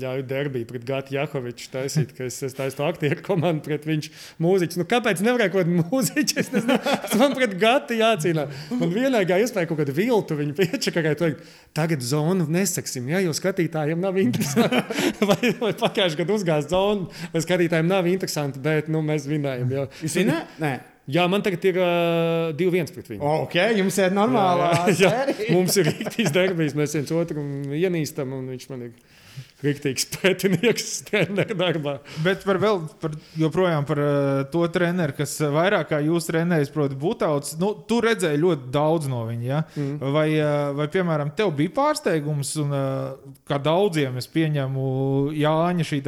ļauj derbiju pret Gatu Jakoviču taisīt, ka es, es taisu aktieru komandu pret viņš mūziķus. Nu, kāpēc nevarēja kaut kādu mūziķu? Es nezinu, man pret Gatu jācīnās. Man vienīgā iespēja kaut kādu viltu viņu piečakarēt. Tagad zonu nesaksim, ja, jo skatītājiem nav interesanti. [laughs] vai vai pagājušajā gadā uzgāzt zonu, vai skatītājiem nav interesanti, bet nu, mēs vinējam. Jūs zināt? Nē. Jā, man tagad ir uh, 2-1 pret viņu. Ok, jums ir normālā. Jā, jā, [laughs] jā. Mums ir rīktīs derbijas, mēs viens otru ienīstam, un viņš man ir rīktīgs pretinieks [laughs] treneru darbā. Bet par vēl, par, joprojām par uh, to treneru, kas vairāk kā jūs trenējat, proti, Būtauts, nu, tu redzēji ļoti daudz no viņa. Ja? Mm. Vai, uh, vai, piemēram, tev bija pārsteigums, un uh, kā daudziem es pieņemu Jāņa šī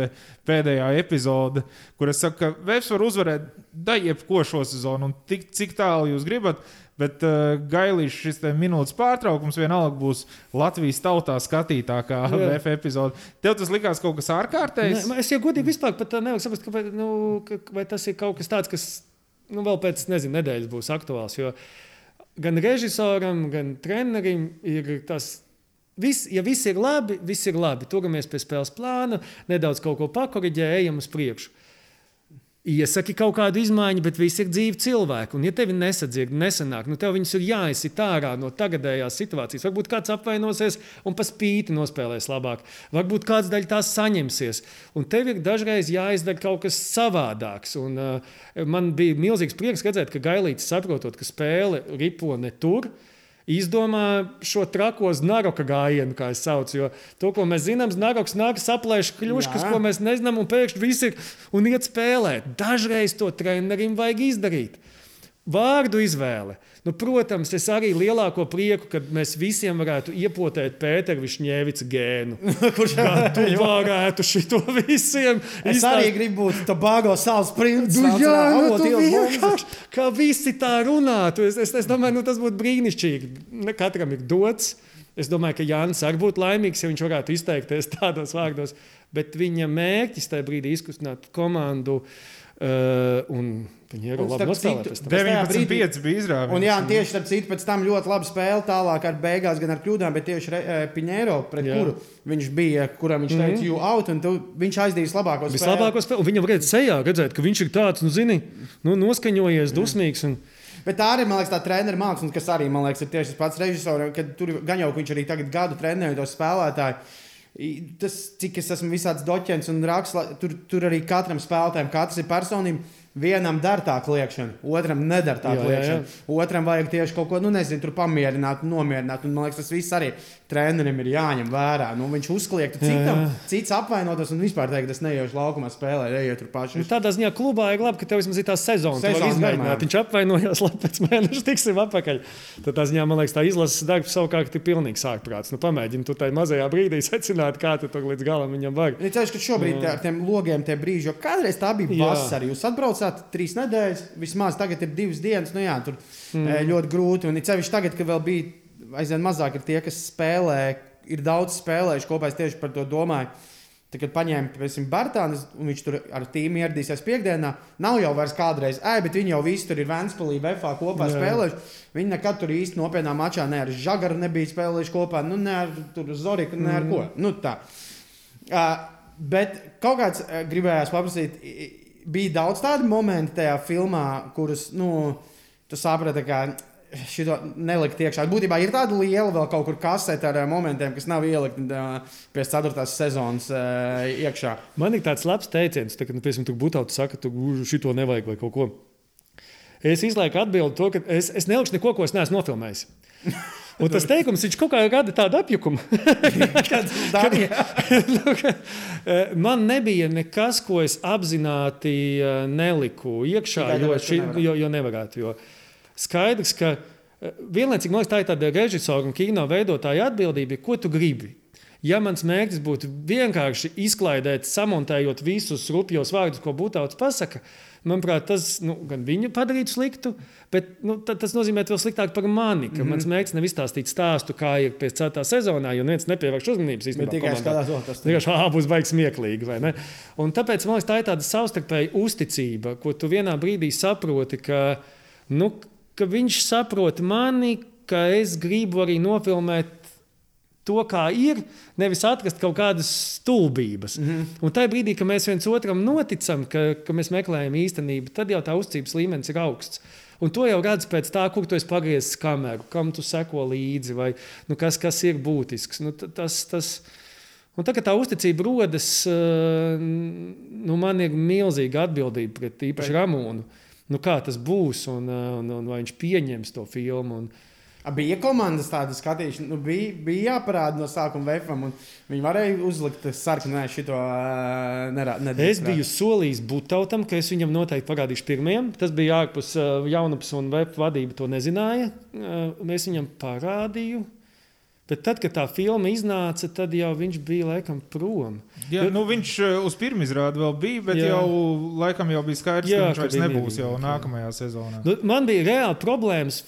pēdējā epizode, kur es saku, ka Vēs var uzvarēt da jebko šo sezonu, un tik, cik tālu jūs gribat. Bet uh, gailīšs šis minūtes pārtraukums vienalga būs Latvijas tautā skatītākā VF [laughs] epizode. Tev tas likās kaut kas ārkārtējs? Ne, es jau godīgi vispār nevaru saprast, ka, vai, nu, ka, vai tas ir kaut kas tāds, kas nu, vēl pēc nezinu, nedēļas būs aktuāls. Jo gan režisoram, gan trenerim ir tas. Viss, ja viss ir labi, viss ir labi. Turamies pie spēles plāna, nedaudz kaut ko pakoriģējam, ejam uz priekšu iesaki kaut kādu izmaiņu, bet visi ir dzīvi cilvēki. Un, ja tevi nesadzird, nesanāk, nu tev viņus ir jāizsit ārā no tagadējās situācijas. Varbūt kāds apvainosies un pa spīti nospēlēs labāk. Varbūt kāds daļa tās saņemsies. Un tev ir dažreiz jāizdara kaut kas savādāks. Un, uh, man bija milzīgs prieks redzēt, ka Gailīts saprotot, ka spēle ripo ne tur izdomā šo trako znaroka gājienu, kā es saucu. Jo to, ko mēs zinām, znaroks nāk saplēš kļuškas, ko mēs nezinām, un pēkšņi viss ir un iet spēlēt. Dažreiz to trenerim vajag izdarīt. Vārdu izvēle. Nu, protams, es arī lielāko prieku, kad mēs visiem varētu iepotēt Pēteru Višņēvica gēnu. [laughs] Kurš tu varētu šito visiem? Es izstāst... arī gribu būt Tobago salas princis. Nu, jā, nu, tu vienkārši, kā visi tā runātu. Es, es, es domāju, nu, tas būtu brīnišķīgi. Ne katram ir dots. Es domāju, ka Jānis arī būtu laimīgs, ja viņš varētu izteikties [laughs] tādos vārdos. Bet viņa mērķis tajā brīdī izkustināt komandu uh, un Viņi ir labi nospēlējuši. 19,5 bija izrāvis. Un, jā, un tieši starp citu, pēc tam ļoti labi spēle tālāk ar beigās, gan ar kļūdām, bet tieši eh, Piņēro, pret jā. kuru viņš bija, kuram viņš teica, mm -hmm. you out, un tu, viņš aizdīs labāko spēli. Vislabāko spēli. Viņam varēja sejā redzēt, ka viņš ir tāds, nu, zini, nu, noskaņojies, dusmīgs. Un... Bet tā arī, man liekas, tā treneru māksla, kas arī, man liekas, ir tieši tas pats režisors, kad tur gan jau viņš arī tagad gadu trenēja tos spēlētājus. Tas, cik es esmu visāds doķents un raksts, tur, tur arī katram spēlētājam, katrs ir personība Vienam der tā kliēkšana, otram neder tā kliēkšana. Otram vajag tieši kaut ko, nu, nezinu, tur pamierināt, nomierināt. Un, man liekas, tas viss arī trenerim ir jāņem vērā. Nu, viņš uzkliek, citam, cits apvainotas un vispār teikt, es neiešu laukumā spēlē, ejiet tur paši. Nu, tādā ziņā klubā ir labi, ka tev vismaz ir tā sezona. sezona. Viņš apvainojās, [laughs] labi, pēc mēneša tiksim atpakaļ. Tad tā ziņā, man liekas, tā izlases darbs savukārt ir pilnīgi sākprāts. Nu, pamēģini tu tai mazajā brīdī [laughs] secināt, kā tu tur līdz galam viņam var. Es ceru, ka šobrīd ar tiem logiem tie brīži, jo kādreiz tā bija vasara. Jūs atbraucāt trīs nedēļas, vismaz tagad ir divas dienas. Nu, jā, tur mm. ļoti grūti. Un it sevišķi tagad, kad vēl bija aizvien mazāk tie, kas spēlē, ir daudz spēlējuši kopā. Es tieši par to domāju. Tad, kad paņēma Bartānu, un viņš tur ar tīmu ieradīsies piekdienā, nav jau vairs kādreiz, ej, bet viņi jau visi tur ir Vēnspēlī, VFā kopā jā. spēlējuši. Viņi nekad tur īsti nopietnā mačā ne ar Žagaru nebija spēlējuši kopā, nu ne ar Zoriku, ne ar mm. ko. Nu, tā. Uh, bet kaut kāds uh, gribējās paprasīt bija daudz tādu momentu tajā filmā, kurus, nu, tu saprati, ka šito nelikt iekšā. Būtībā ir tāda liela vēl kaut kur kasete ar momentiem, kas nav ielikti pie 4. sezonas iekšā. Man ir tāds labs teiciens, tā, ka, nu, piemēram, tur būtu tāds, ka tu šito nevajag vai kaut ko. es izlaiku atbildi to, ka es, es nelikšu neko, ko es neesmu nofilmējis. [laughs] Un tas teikums, viņš kaut kā rada tādu apjukumu. [laughs] [laughs] Nu, eh, Man nebija nekas, ko es apzināti eh, neliku iekšā, jo, nevarētu. jo, jo nevarētu. Jo skaidrs, ka eh, vienlaicīgi man liekas, tā ir tāda režisora un kino veidotāja atbildība, ko tu gribi. Ja mans mērķis būtu vienkārši izklaidēt, samontējot visus rupjos vārdus, ko Būtauts pasaka, manuprāt, tas nu, gan viņu padarītu sliktu, bet nu, ta- tas nozīmē vēl sliktāk par mani. Mm -hmm. Mans mērķis nav izstāstīt stāstu, kā ir pēc 4. sezonā, jo neviens nepievērš uzmanības īstenībā. tikai skatās, tas Vienkārši ah, būs baigs smieklīgi. tāpēc man liekas, tā ir tāda savstarpēja uzticība, ko tu vienā brīdī saproti, ka, nu, ka viņš saprot mani, ka es gribu arī nofilmēt. To, kā ir, nevis atrast kaut kādas stulbības. Mm -hmm. Un tajā brīdī, kad mēs viens otram noticam, ka, ka mēs meklējam īstenību, tad jau tā uzticības līmenis ir augsts. Un to jau redz pēc tā, kur tu esi pagriezis kameru, kam tu seko līdzi, vai nu, kas, kas ir būtisks. Nu, ta- tas, tas, Un tagad tā uzticība rodas, eh, nu, man ir milzīga atbildība pret īpaši Ramonu. Nu, kā tas būs un, eh, un, un vai viņš pieņems to filmu. Un, Bija komandas tāda skatīšana, nu, bija, bija jāparāda no sākuma vefam, un viņi varēja uzlikt sarkanu, nē, šito nerā- nedrīkst Es biju solījis Būtautam, ka es viņam noteikti parādīšu pirmajam. Tas bija ārpus uh, jaunapas un web vadība to nezināja. Es viņam parādīju. Bet tad, kad tā filma iznāca, tad jau viņš bija laikam prom. Jā, nu, viņš eh, uz pirmā izrādi vēl bija, bet Jā. Jau laikam jau bija skaidrs, Jā, ka viņš vairs nebūs jau jā. nākamajā sezonā. Nu, man bija reāli problēmas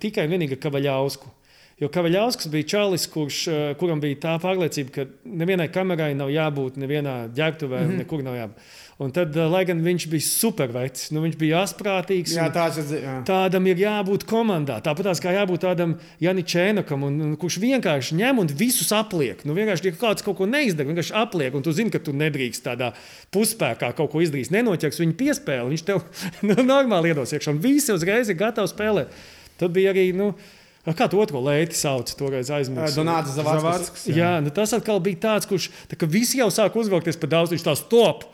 tikai un vienīgi ar Kavaļausku. Jo Kavaļauskas bija čalis, kurš, uh, kuram bija tā pārliecība, ka nevienai kamerai nav jābūt, nevienā ģērbtuvē, mm -hmm. nekur nav jābūt. Un tad, uh, lai gan viņš bija supervecs, nu, viņš bija asprātīgs. Jā, tāds ir. Jā. Tādam ir jābūt komandā. Tāpat kā jābūt tādam Janis Čēnakam, un, un, kurš vienkārši ņem un visus apliek. Nu, vienkārši, ja kāds kaut ko neizdara, vienkārši apliek, un tu zini, ka tu nedrīkst tādā puspēkā kaut ko izdarīt. Nenoķers viņu piespēli, viņš tev [laughs] nu, normāli iedos iekšā, un visi uzreiz ir gatavi spēlēt. Tad bija arī. Nu, Kā to otru leiti sauc, toreiz aizmirsu. Donāts Zavārds. Zavārds. Jā, nu tas atkal bija tāds, kurš tā, visi jau sāk uzvilkties par daudz. Viņš tā stop,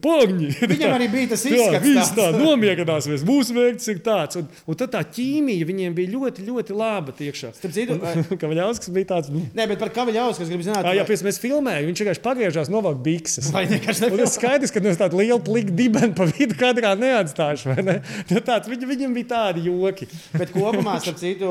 pogņi. [laughs] Viņam arī bija tas [laughs] Jā, izskats. tāds. tā nomierināsies. Mūsu mērķis ir tāds. Un, un tad tā ķīmija viņiem bija ļoti, ļoti laba tiekšā. Citu, vai- [laughs] Kavaļauskas bija tāds. Nu, Nē, bet par Kavaļausku es gribu zināt, tā, jā, pēc mēs filmējām, viņš vienkārši pagriežās novāk bikses. vai vienkārši Un nebija. tas skaidrs, ka es tādu lielu pliku dibenu pa vidu kadrā neatstāšu. vai Ne? Nu, tāds, viņ, viņam bija tādi joki. Bet kopumā, starp citu,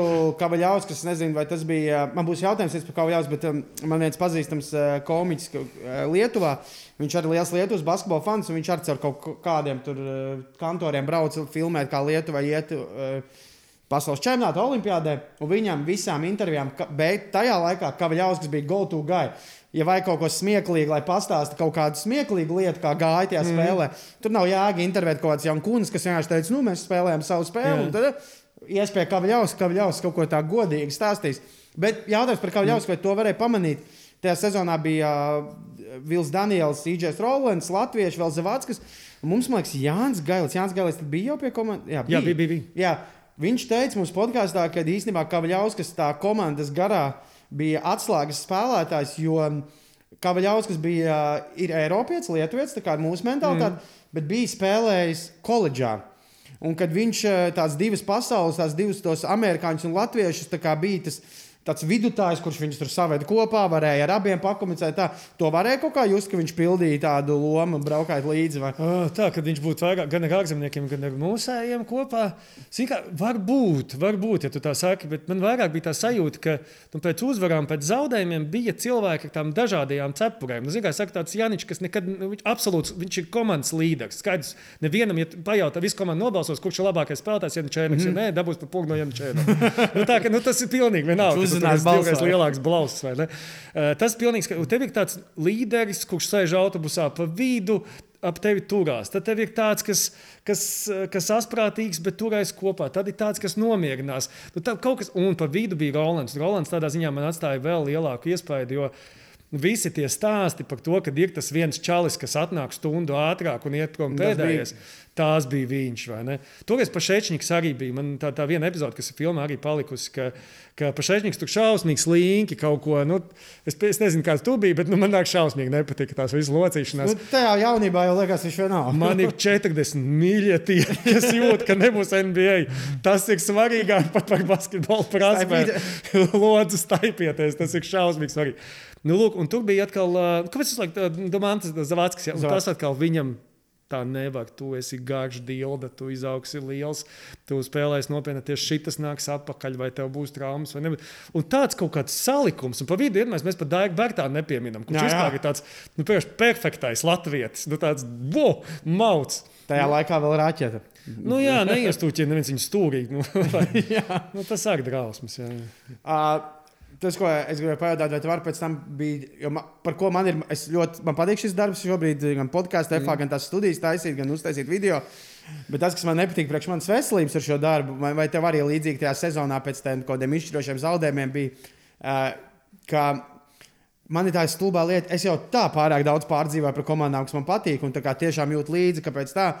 Kavaļauskas, es nezinu, vai tas bija. Man būs jautājums par Kavaļausku, bet um, man viens pazīstams uh, komiķis uh, Lietuvā. Viņš arī liels Lietuvas basketbola fans, un viņš arī ar kaut kādiem tur uh, kantoriem brauc filmēt, kā Lietuva iet. Uh, Pasaules čempionāta olimpiādē, un viņam visām intervijām, bet tajā laikā Kavaļauskas bija go-to guy. Ja vajag kaut ko smieklīgu, lai pastāstītu kaut kādu smieklīgu lietu, kā gāja tajā mm. spēlē, tur nav jēga intervēt kaut kāds jauns kunis, kas vienkārši teica, nu, mēs spēlējam savu spēli. Jā. Iespēja Kavaļaus, Kavaļaus kaut ko tā godīgi stāstīs. Bet jautājums par Kavaļaus, vai to varēja pamanīt? Tajā sezonā bija uh, Vils Daniels, Īģers Rolands, Latviešu vēl Zavādskas. Un Mums, man liekas, Jānis Gailis. Jānis Gailis bija jau pie komandas. Jā, bija, bija. bija. Jā, viņš teica mums podkāstā, ka īstenībā Kavaļauskas tā komandas garā bija atslēgas spēlētājs, jo Kavaļauskas bija ir Eiropietis, Lietuvietis, tā kā mūsu mentalitāte, mm. bet bija spēlējis koledžā. Un kad viņš eh, tās divas pasaules, tās divas tos amerikāņus un latviešus tā kā bija tas. Tāds vidutājs, kurš viņus tur saveda kopā, varēja ar abiem pakomunicēt. Tā, to varēja kaut kā just, ka viņš pildīja tādu lomu, braukājot līdzi. Vai? Ah, Tā, kad viņš būtu vairāk gan ar ārzemniekiem, gan ar mūsējiem kopā. Kā, varbūt, varbūt, ja tu tā saki, bet man vairāk bija tā sajūta, ka nu, pēc uzvarām, pēc zaudējumiem bija cilvēki ar tādām dažādām cepurēm. Nu, zini, kā saka, tāds Janičs, kas nekad, nu, viņš, absolūts, viņš ir komandas līderis. Skaidrs, nevienam, ja pajautā, visu komandu nobalsos, kurš ir labākais spēlētājs, ja Čēniņš, mm -hmm. ja nē, dabūs pa pūgu no Jančēna. nu, tā, ka, nu, tas ir pilnīgi vienalga. Ka tur esi divreiz balsot. lielāks blausts. vai ne? Tas ir pilnīgi skaidrs. Un Tev ir tāds līderis, kurš sēž autobusā pa vidu. Ap tevi turās. Tad tev ir tāds, kas, kas, kas asprātīgs, bet turēs kopā. Tad ir tāds, kas nomierinās. Nu, tā, kas, un pa vidu bija Rolands. Rolands tādā ziņā man atstāja vēl lielāku iespēju, jo visi tie stāsti par to, ka ir tas viens čalis, kas atnāk stundu ātrāk un iet prom pēdējais. Tās bija viņš. Toreiz Pašēčņiks arī bija. Man tā, tā viena epizode, kas ir filmā, arī palikusi, ka, ka Pašēčņiks tur šausmīgi slinki kaut ko. Nu, es, es nezinu, kāds tu biji, bet nu, man nāk šausmīgi nepatika tās visas locīšanās. Nu, tajā jaunībā jau liekas, viņš vēl [laughs] nav. Man ir 40 mīļie tie, kas jūt, ka nebūs NBA. Tas ir svarīgāk pat par basketbolu prasmēm. Lūdzu, [laughs] staipieties, tas ir šausmīgi svarīgi. Nu, lūk, un tur bija atkal, ā, kāpēc tas laikam, Domantas Zavadskis, ja, un tas atkal viņam tā nevar. Tu esi garš, dilda, tu izaugsi liels, tu spēlēsi nopietni. Tieši šis nāks atpakaļ, vai tev būs traumas vai ne. Un tāds kaut kāds salikums, un pa vidu ir mēs, pat Daigu Bērtānu nepieminam, kurš vispār ir tāds nu, perfektais latvietis, nu, tāds wow, mauts. Tajā laikā vēl raķete. Nu, jā, neiestūķi, neviens viņu stūrīgi. Nu, [laughs] vai, [laughs] nu, tas arī drausmas. Jā. Uh, tas, ko es gribēju pajautāt, vai tu vari pēc tam bija, jo man, par ko man ir, es ļoti, man patīk šis darbs šobrīd, gan podkāstā, mm. gan tās studijas taisīt, gan uztaisīt video. Bet tas, kas man nepatīk priekš manas veselības ar šo darbu, vai, vai tev arī līdzīgi tajā sezonā pēc tam kaut kādiem izšķirošiem zaudējumiem bija, uh, ka man ir tā stulbā lieta, es jau tā pārāk daudz pārdzīvoju par komandām, kas man patīk, un tā kā tiešām jūt līdzi, kāpēc tā.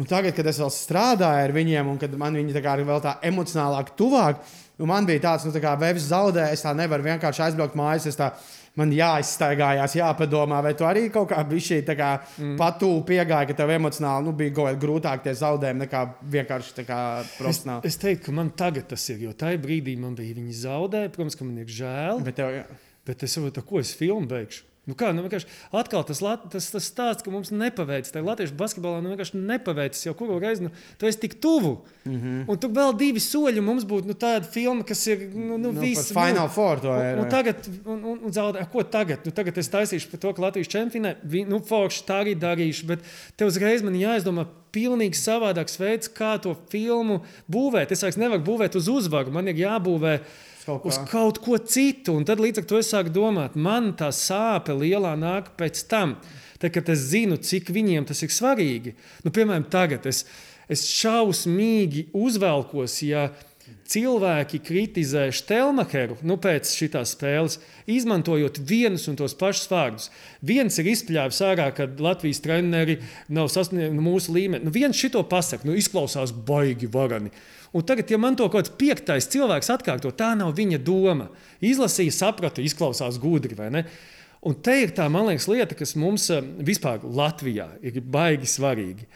Un tagad, kad es vēl strādāju ar viņiem, un kad man viņi tā kā ir vēl tā emocionālāk, tuvāk, nu man bija tāds, nu, tā kā vēvs zaudē, es tā nevaru vienkārši aizbraukt mājās. es Tā, man jāizstaigājās, jāpadomā, vai tu arī kaut kā šī mm. patūri piegāja, ka tev emocionāli nu, bija kā grūtāk tie zaudējumi nekā vienkārši tā kā Es, profesionāli. es teiktu, ka man tagad tas ir, jo tajā brīdī man bija viņi zaudēja. Protams, ka man ir žēl, Bet tev, jā. bet es saprotu, ko es filmu beigšu. Nu kā, nu atkal tas, tas, tas stāsts, ka mums nepaveicis. Tā latviešu basketbolā nu vienkārši nepaveicis jau kuru reizi. Nu, tu esi tik tuvu. Mm. -hmm. Un tur vēl divi soļi mums būtu nu, tāda filma, kas ir nu, nu, Nu, viss. Final Four to Un, un tagad, un, un, un zaudē, ko tagad? Nu, tagad es taisīšu par to, ka Latvijas čempionē, nu, forši tā arī darīšu, bet tev uzreiz man jāizdomā pilnīgi savādāks veids, kā to filmu būvēt. Es vairs nevaru būvēt uz uzvaru, man ir jābūvē kaut uz kaut ko citu. Un tad līdz ar to es sāku domāt, man tā sāpe lielā nāk pēc tam. Tad, kad es zinu, cik viņiem tas ir svarīgi, nu, piemēram, tagad es, es šausmīgi uzvelkos, ja cilvēki kritizē Štelmacheru nu, pēc šīs spēles, izmantojot vienus un tos pašus vārdus. Viens ir izpļāvis ārā, ka Latvijas treneri nav sasnieguši mūsu līmeni. Nu, viens šito pasakā, nu, izklausās baigi varani. Un tagad, ja man to kaut kāds piektais cilvēks atkārto, tā nav viņa doma. Izlasīja, saprata, izklausās gudri vai ne. Un te ir tā, man liekas, lieta, kas mums eh, vispār Latvijā ir baigi svarīga.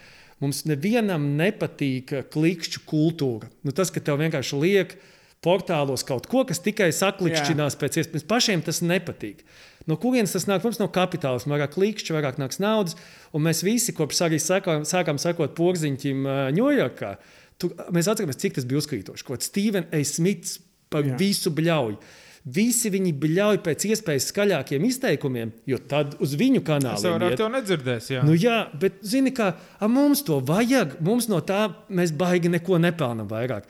Mums nevienam nepatīk eh, klikšķu kultūra. Nu, tas, ka tev vienkārši liek portālos kaut ko, kas tikai saklikšķinās pēc iespējas. Pašiem tas nepatīk. No kurienes tas nāk? Mums no kapitālisma vairāk klikšķi, vairāk nāks naudas. Un mēs visi, kopš arī sākām, sākām sekot porziņķim Ņujorkā, mēs atceramies, cik tas bija uzkrītoši. Kaut Steven A. Smits par Jā. visu bļauju. Visi viņi bļauj pēc iespējas skaļākiem izteikumiem, jo tad uz viņu Es kanālu vairāk to nedzirdēšu. Jā. Nu, jā, bet zini, kā mums to vajag. Mums no tā mēs baigi neko nepelnām vairāk.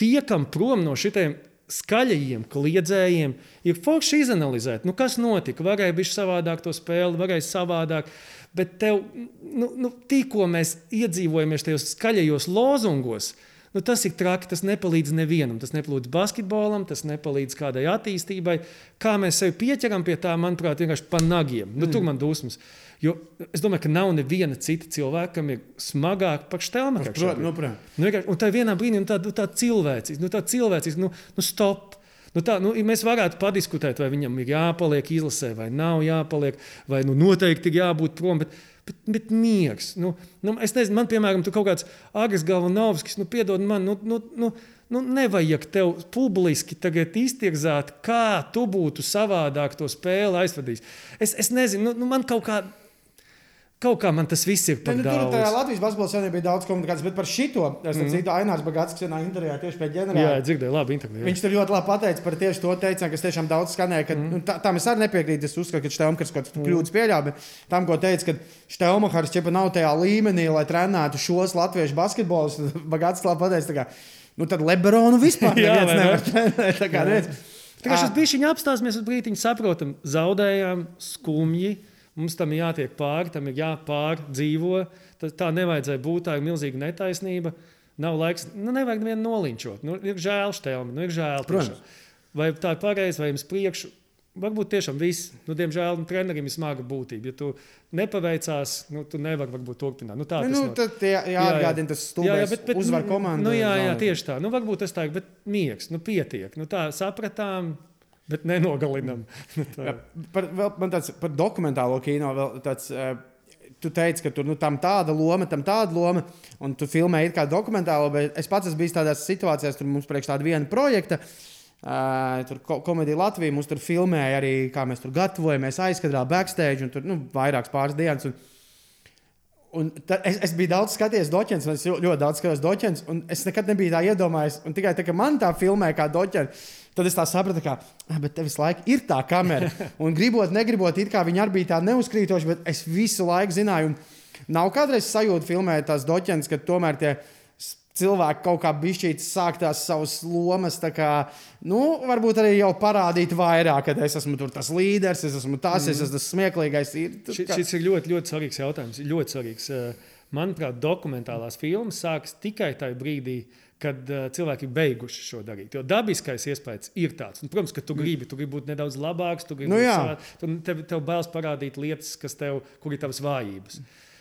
Tiekam prom no šitiem skaļajiem kliedzējiem, ir forši izanalizēt, nu, kas notika. Varēja būt savādāk to spēli, varēja savādāk. Bet tev, nu, nu, tikko mēs iedzīvojamies tajos skaļajos lozungos, Nu, tas ir traki. Tas nepalīdz nevienam. Tas nepalīdz basketbolam, tas nepalīdz kādai attīstībai. Kā mēs sevi pieķeram pie tā, manuprāt, vienkārši pa nagiem. Nu, tur man dusmas. Jo es domāju, ka nav neviena cita cilvēka, kam ir smagāk par. Protams, nu. Nu, un tā vienā brīdī nu, tā, nu, tā cilvēcīga, nu, tā cilvēcīga, nu, nu stop. Nu tā, nu, mēs varētu padiskutēt, vai viņam ir jāpaliek izlasē, vai nav jāpaliek, vai nu, noteikti ir jābūt prom. Bet, bet, bet miegs. Nu, nu, es nezinu, man, piemēram, tur kaut kāds Agris Galvanovskis, nu, piedod man, nu, nu, nu, nu, nevajag tev publiski tagad iztirzāt, kā tu būtu savādāk to spēli aizvadījis. Es, es nezinu, nu, nu, man kaut kā. Kaut kā man tas viss ir Ne, par nu, tur tajā daudz. Latvijas basketbolā jau bija daudz komunikācijas, bet par šito es mm. citu Ainārs Bagāts, kas vienā intervijā tieši pie Jā, ģenerāla. dzirdēju, labi, intervijā. Viņš tur ļoti labi pateica par tieši to teicienu, kas tiešām daudz skanēja. Ka, mm. tā, tam es arī nepiekrītu. Es uzskatu, ka Štelmkars kaut kādas kļūdas pieļāva. Bet tam, ko teica, ka Štelmkars ķepa nav tajā līmenī, lai trenētu šos latviešu basketbolus, [laughs] Bagāts labi pateica. tā kā, Nu, tad Lebronu vispār [laughs] Jā, ne? nevar trenēt. Tā kā, redz, Tikai šis bija viņa apstāsies, uz brīdiņu saprotam, zaudējām, skumji. Mums tam ir jātiek pāri, tam ir jāpārdzīvo. Tā, tā nevajadzēja būt, tā ir milzīga netaisnība. Nav laiks, nu, nevajag nevienu nolinčot. Nu, ir žēl, Štelmi, nu, ir žēl. Protams. Vai tā ir pareizi, vai jums priekšu? varbūt tiešām viss, nu, diemžēl, nu, trenerim ir smaga būtība. Ja tu nepaveicās, nu, tu nevari varbūt turpināt. Nu, tā Nu, tas nu, not- tad jā, jāatgādina tas stulbais uzvar komandu. Nu, jā, jā, tieši tā. Nu, varbūt tas tā ir, bet miegs, nu, pietiek. Nu, tā sapratām, bet nenogalinām. [laughs] Par, vēl, man tāds par dokumentālo kino vēl tāds. Uh, Tu teici, ka tur nu, tam tāda loma, tam tāda loma, un tu filmēji kā dokumentālo, bet es pats esmu bijis tādās situācijās, tur mums priekš tāda viena projekta. Uh, tur ko komēdija Latvija mums tur filmēja arī, kā mēs tur gatavojamies, aizkadrā, backstage, un tur nu, vairākas pāris dienas. Un, Un es, es biju daudz skatījies doķens, un es ļo- ļoti daudz skatos doķens, un es nekad nebiju tā iedomājies. Un tikai tā, ka man tā filmē kā doķens, tad es tā sapratu, ka, ah, bet tev visu laiku ir tā kamera. [laughs] Un gribot, negribot, it kā viņa arī bija tā neuzkrītoša, bet es visu laiku zināju, un nav kādreiz sajūta filmēt tās doķens, ka tomēr tie s- cilvēki kaut kā bišķīt sāk tās savas lomas, kā, nu, varbūt arī jau parādīt vairāk, ka es esmu tur tas līderis, es esmu tas, mm. es esmu tas smieklīgais. Ir, tu Ši, kā- šis ir ļoti, ļoti svarīgs jautājums. Ļoti svarīgs. Eh, Manuprāt, dokumentālās filmas sākas tikai tajā brīdī, kad uh, cilvēki ir beiguši šo darīt. Jo dabiskais iespējas ir tāds. Un, protams, ka tu gribi, tu gribi būt nedaudz labāks, tu gribi Nu būt savā- tev, tev bailes parādīt lietas, kas tev, kur ir tavas vājības.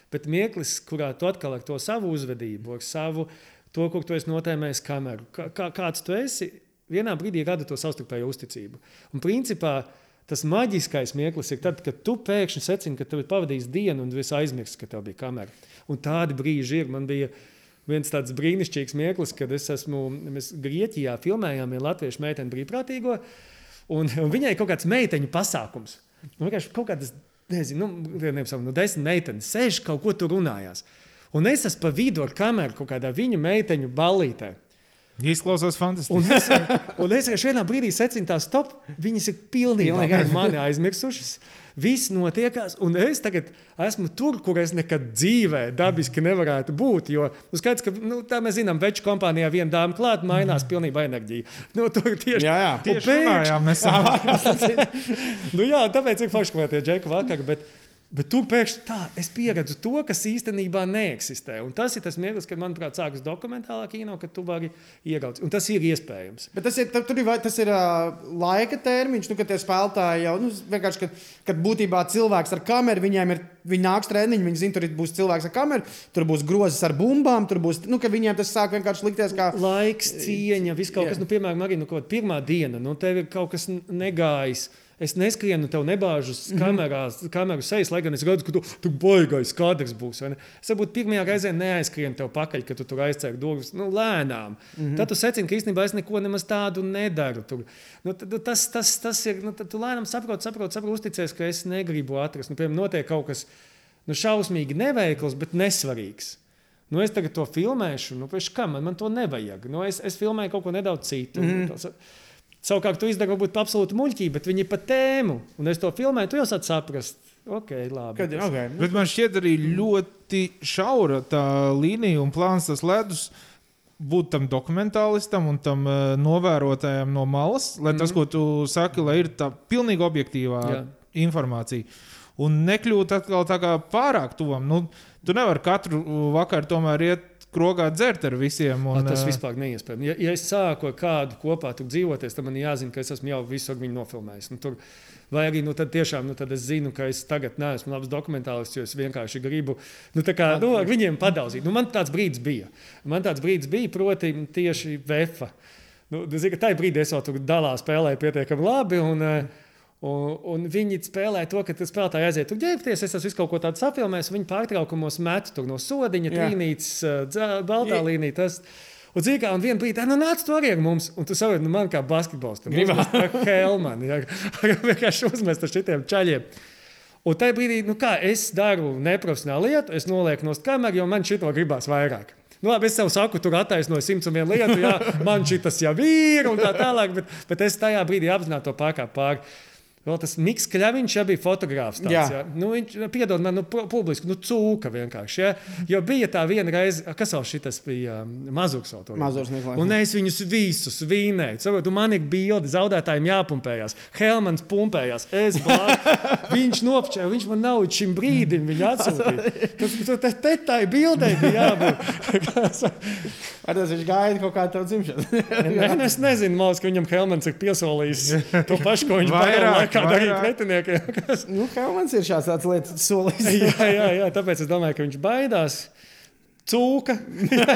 Bet mirklis, kurā tu atkal ar to savu uzvedību, ar savu to, kur tu esi notēmējis kameru, kā, kā, kāds tu esi, vienā brīdī rada to savstarpēju uzticību. Un principā tas maģiskais mirklis ir tad, kad tu pēkšņi secini, ka tev ir pavadījis dienu un tu esi aizmirsis, ka tev bija kamera. Un tādi brīži ir. Man bija viens tāds brīnišķīgs mirklis, kad es esmu mēs Grieķijā filmējām vienu latviešu meiteni brīvprātīgo, un, un viņai kaut kāds meiteņu pasākums. Nu, vienkārši kaut kādas, nezinu, nu, nevis, nu, desmit meitenes sēž kaut ko tur runājās. Un es esmu pa vidu ar kameru kaut kādā viņa meiteņu ballītē. Izklausās fantastiski. Un es, un es vienā brīdī secinu, tās top, viņas ir Pilnīgi. par mani aizmirsušas. Viss notiekās, un es tagad esmu tur, kur es nekad dzīvē dabiski nevarētu būt. Jo nu, skaidrs, ka nu, tā mēs zinām, veču kompānijā viena dāma klāta, mainās pilnībā enerģija. Nu, tur tieši pēkšņi- runājām, mēs [laughs] nu, jā, tāpēc ir forši, ka tie džeki vakar. Bet, bet tur pēkšņi tā, es pieredzu to, kas īstenībā neeksistē. Un tas ir tas mirklis, kad, manuprāt, sākas dokumentālā kino, kad tu vari ieraudzīt. Un tas ir iespējams. Bet tas ir, tur ir, tas ir uh, laika termiņš, nu, kad tie spēlētāji jau nu, vienkārši, kad, kad būtībā cilvēks ar kameru, viņiem ir, viņi nāks treniņi, viņi zina, tur būs cilvēks ar kameru, tur būs grozes ar bumbām, tur būs, nu, viņiem tas sāk vienkārši likties kā. Laiks, cieņa, viss kaut Jā. kas, nu, piemēram, arī nu, pirmā diena, nu, tev ir kaut kas negājis. Es neskrienu, tev nebāžu uz kamerās, kameru sejas, lai gan es redzu, ka tu, tu baigais kadrs būs. Es varbūt pirmajā reizē neaizskrienu tev pakaļ, kad tu tur aizcēli durvis nu, lēnām. Mm -hmm. Tad tu secini, ka īstenībā es neko nemaz tādu nedaru. Tur. Nu, tas, tas, tas ir, nu, tu lēnām saproti, saproti, saproti uzticies, ka es negribu atrast. Nu, piemēram, notiek kaut kas nu, šausmīgi neveikls, bet nesvarīgs. Nu, es tagad to filmēšu, nu, pēc kā man, man to nevajag. Nu, es, es filmēju kaut ko nedaudz citu. Mm -hmm. Savukārt, tu izdari varbūt absolūti muļķīgi, bet viņi ir pa tēmu. Un es to filmēju, tu jau sāc saprast. Ok, labi. Kad, okay, nu, Bet man šķiet arī ļoti šaura tā līnija un plāns tas ledus. Būt tam dokumentālistam un tam uh, novērotājam no malas, lai tas, ko tu saki, lai ir tā pilnīgi objektīvā Jā. informācija. Un nekļūt atkal tā kā pārāk tuvam. Nu, tu nevari katru vakaru tomēr iet krogā dzert ar visiem. Un, Un, tas vispār neiespējami. Ja, ja es sāku ar kādu kopā dzīvoties, tad man jāzina, ka es esmu jau visu viņu nofilmējis. Nu, tur, vai arī nu, tad tiešām nu, es zinu, ka es tagad neesmu labs dokumentālists, jo es vienkārši gribu nu, tā kā, nu, ar viņiem padalīt. Nu, man tāds brīdis bija. Man tāds brīdis bija, proti, tieši VFA. Nu, zini, ka tajā brīdī es jau tur dalā spēlēju pietiekami labi. Un, eh, Un, un viņi spēlē to, ka tas spēlētāji aiziet tur ģērbties. Es esmu kaut ko tādu sapilmējis. Viņi pārtraukumos met tur no sodiņa, trīnītes, baltā līnija. Tas, Un tā, un vienā brīdī, nu, nāc, tu arī ar mums. Un tu saproti, nu, man kā basketbolistam, gribās Helmanu, [laughs] ja vienkārši uzmest ar šitiem čaļiem. Un tajā brīdī, nu, kā es daru neprofesionālu lietu, es nolieku no kameras, jo man šito gribās vairāk. Nu, labi, es sev saku, tur attaisnoju simts un vienu lietu, jā, man šis jau ir un tā tālāk, bet, bet es tajā brīdī apzināti to pārkāpu pāri. Vēl tas Mikls Kļaviņš jau bija fotogrāfs. Tāds, Jā. jā. Nu, viņš piedod man, nu, pu- publiski, nu, cūka vienkārši. Ja? Jo bija tā viena reize, kas vēl šis bija Mazurs Nikolais. Un es viņus visus vīnēju. Saprotu, man ir bilde, zaudētājiem jāpumpējas. Helmans pumpējās, es blāvu. [laughs] viņš nopčēja, viņš man nav līdz šim brīdim viņa atsūtīja. Tas te, tā ir bildē, bija jābūt. [laughs] Ar tas viņš gaida kaut kādu dzimšanu. Nē, nu, es nezinu, Maus, ka viņam Helmans ir piesolījis [laughs] to pašu, ko viņš Vairāk. Kā darīt vairāk. pretiniekiem. [laughs] Kas- Nu, Helmans ir šāds tāds lietas solis. [laughs] jā, jā, jā, tāpēc es domāju, ka viņš baidās. Cūka.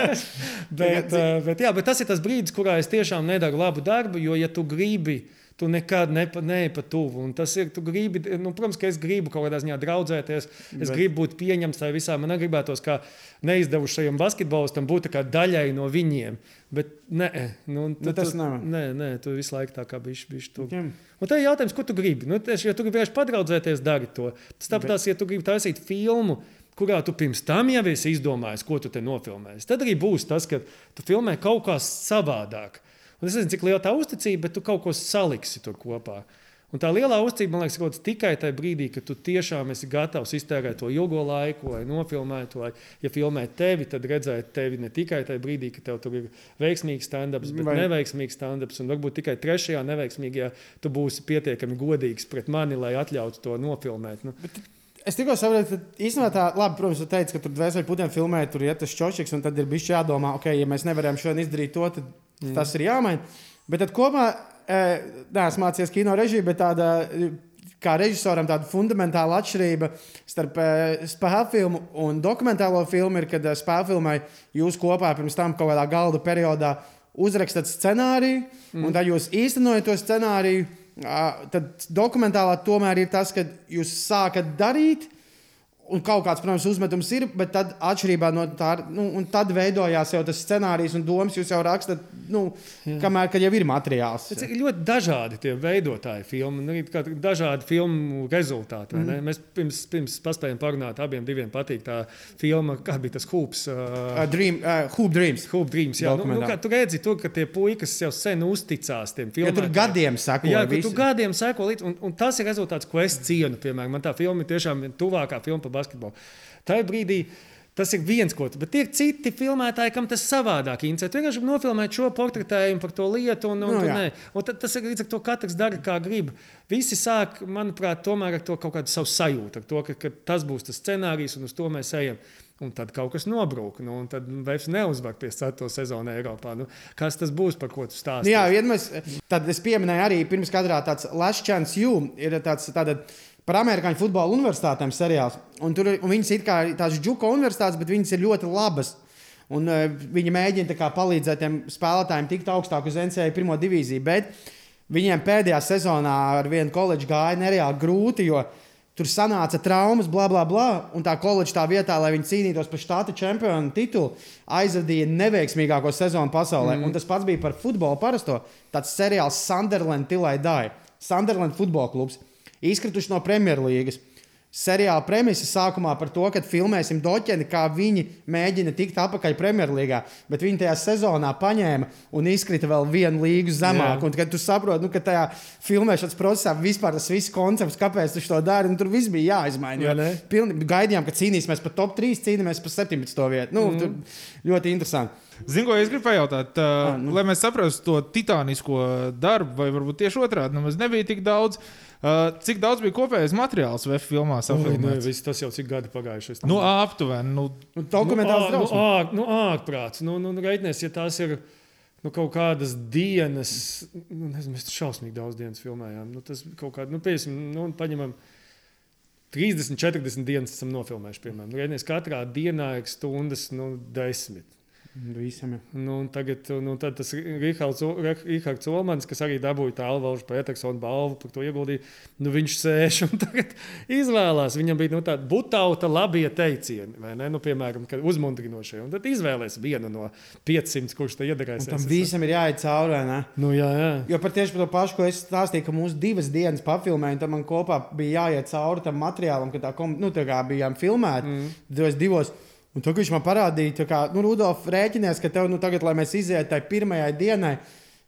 [laughs] bet, eh, bet, jā, bet tas ir tas brīdis, kurā es tiešām nedaru labu darbu, jo, ja tu gribi, tu nekad neej pa tuvu. Un tas ir, tu gribi, nu, protams, ka es gribu kaut kādā ziņā draudzēties, es Bet- gribu būt pieņemts tajā visā. Man negribētos, kā neizdevušajam basketbolistam, būt daļai no viņiem. Bet nē, nu, tu, Nu, tas nav. nē, nē, tu visu laiku tā kā bišķi, bišķi. Un tā ir jautājums, ko tu gribi. Nu, tieši, ja tu gribi vienkārši padraudzēties, dari to. Tas tāpat, tās, ja tu gribi taisīt filmu, kurā tu pirms tam jau esi izdomājis, ko tu te nofilmēsi, tad arī būs tas, ka tu filmē kaut kā savādāk. Un es nezinu, cik liela tā uzticība, bet tu kaut ko saliksi tur kopā. Un tā lielā uzticība, man liekas, ir tikai tajā brīdī, kad tu tiešām esi gatavs iztērēt to ilgo laiku, lai nofilmētu, vai, ja filmē tevi, tad redzēt tevi ne tikai tajā brīdī, kad tev tur ir veiksmīgs stand-ups, bet Vai- neveiksmīgs stand-ups. Un varbūt tikai trešajā neveiksmīgajā tu būsi pietiekami godīgs pret mani, lai atļautu to nofilmēt. Nu, Es tikko saprotu, ka īstenībā tā, labi, protams, tu teici, ka tur dvēseli putiem filmē, tur ir tas čočiks, un tad ir bijis jādomā, ok, ja mēs nevaram šodien izdarīt to, tad mm. tas ir jāmaina. Bet tad kopumā, neesmu mācījies kino režiju, bet tāda. Kā režisoram tāda fundamentāla atšķirība starp spēļu filmu un dokumentālo filmu ir, kad spēļu filmai jūs kopā pirms tam kaut kādā galda periodā uzrakstat scenāriju, mm. un tad jūs īstenojat to scenāriju. Tad dokumentālā tomēr ir tas, ka jūs sākat darīt, un kaut kāds, protams, uzmetums ir, bet tad atšķirībā no tā, nu, un tad veidojās jau tas scenārijs un domas, jūs jau rakstat, nu, kamēr kad jau ir materiāls. Tas ir ļoti dažādi tie veidotāji filmu, un arī dažādi filmu rezultāti. Mm. Mēs pirms, pirms paspējām parunāt, abiem diviem patīk tā filma, kā bija tas hūps. Uh, Uh, dream, uh, Hoop Dreams. Hoop Dreams, jā, nu, nu, kā tu redzi, tur, ka tie puikas jau sen uzticās tiem Ja filmām. tur gadiem sako, Jā, tu gadiem seko līdzi, un, un tas ir rezultāts, ko es cienu. Piemēram, man tā filma ir tiešām tuvākā filma basketbolu. Tajā brīdī tas ir viens, ko tu. Bet ir citi filmētāji, kam tas savādāk interesē. Tu vienkārši nofilmēt šo portretējumu par to lietu, un, un, Nu, nu, nē. un tad, tas ir līdz ar to katrs dara, kā grib. Visi sāk, manuprāt, tomēr ar to kaut kādu savu sajūtu, ar to, ka, ka tas būs tas scenārijs, un uz to mēs ejam. Un tad kaut kas nobrūk, nu, un tad vairs neuzvar pie 4. sezonas Eiropā. Nu, kas tas būs, par ko tu stāsti? Nu, jā, vienmēr, tad es pieminēju arī pirms kadrā tāds Chance U ir tāds. Tāda, Par amerikāņu futbola universitātēm seriāls. Un tur, un viņas ir tādas džuka universitātes, bet viņas ir ļoti labas. Un, uh, viņi mēģina kā palīdzēt tiem spēlētājiem tikt augstāk uz NCAA pirmo divīziju. Bet viņiem pēdējā sezonā ar vienu koledžu gāja nereāli grūti, jo tur sanāca traumas, bla, bla, bla. Un tā koledža tā vietā, lai viņi cīnītos par štāta čempionu titulu, aizvadīja neveiksmīgāko sezonu pasaulē. Mm. Un tas pats bija par futbolu parasto. Tāds seriāls Sunderland Tilai Dai. Sunderland futbola klubs. Izkrituši no Premjerlīgas. Seriāla premisa sākumā par to, ka filmēsim doķeni, kā viņi mēģina tikt atpakaļ Premjerlīgā. Bet viņi tajā sezonā paņēma un izkrita vēl vienu līgu zemāk. Un, kad tu saproti, nu, ka tajā filmēšanas procesā vispār tas viss koncepts, kāpēc tu to dari, un tur viss bija jāizmaina. Jā? Pilni, gaidījām, ka cīnīsimies par top 3, cīnīsimies par 17. vietu. Nu, mm. Ļoti interesanti. Zinu, ko es gribu pajautāt. Uh, Ah, nu. lai mēs saprastu to titānisko darbu, vai varbūt tieši otrādi, nemaz nebija tik daudz. Uh, cik daudz bija kopējais materiāls VF filmā? Oi, nu, viss tas jau cik gadi pagājuši. Nu, aptuveni. Nu, Nu, Dokumentāls nu, drausmas. ā- nu, ārprāts. Nu, nu, Reitnieks, ja tās ir nu, kaut kādas dienas, nu, nezinu, mēs šausmīgi daudz dienas filmējām. Nu, tas kaut kādā, nu, piemēram, nu, paņemam 30, 40 dienas esam nofilmējuši. Piemēram, nu, Reitnieks katrā dienā ir stundas, nu, desmit. Visam. Nu, tagad nu, tad tas Rihards Olmans, kas arī dabūja tā Alvalžu Petersona balvu par to ieguldīju, nu, viņš sēž un [laughs] tagad izvēlās. Viņam bija nu, tāda butauta labie teicieni, vai ne? Nu, piemēram, uzmundrinošie. Un tad izvēlēs vienu no 500, kurš te iedarēs. Tam visam ir jāiet cauri. Nu, jā, jā. Jo par tieši par to pašu, ko es stāstīju, ka mūsu divas dienas papilnēja, tad man kopā bija jāiet cauri tam materiālam, ka tā, kom, nu, tā kā bijām filmēti mm. divos. divos. Un to, ka viņš man parādīja, kā, nu, Rudolf, rēķinies, ka tev, nu, tagad, lai mēs izietu tai pirmajai dienai,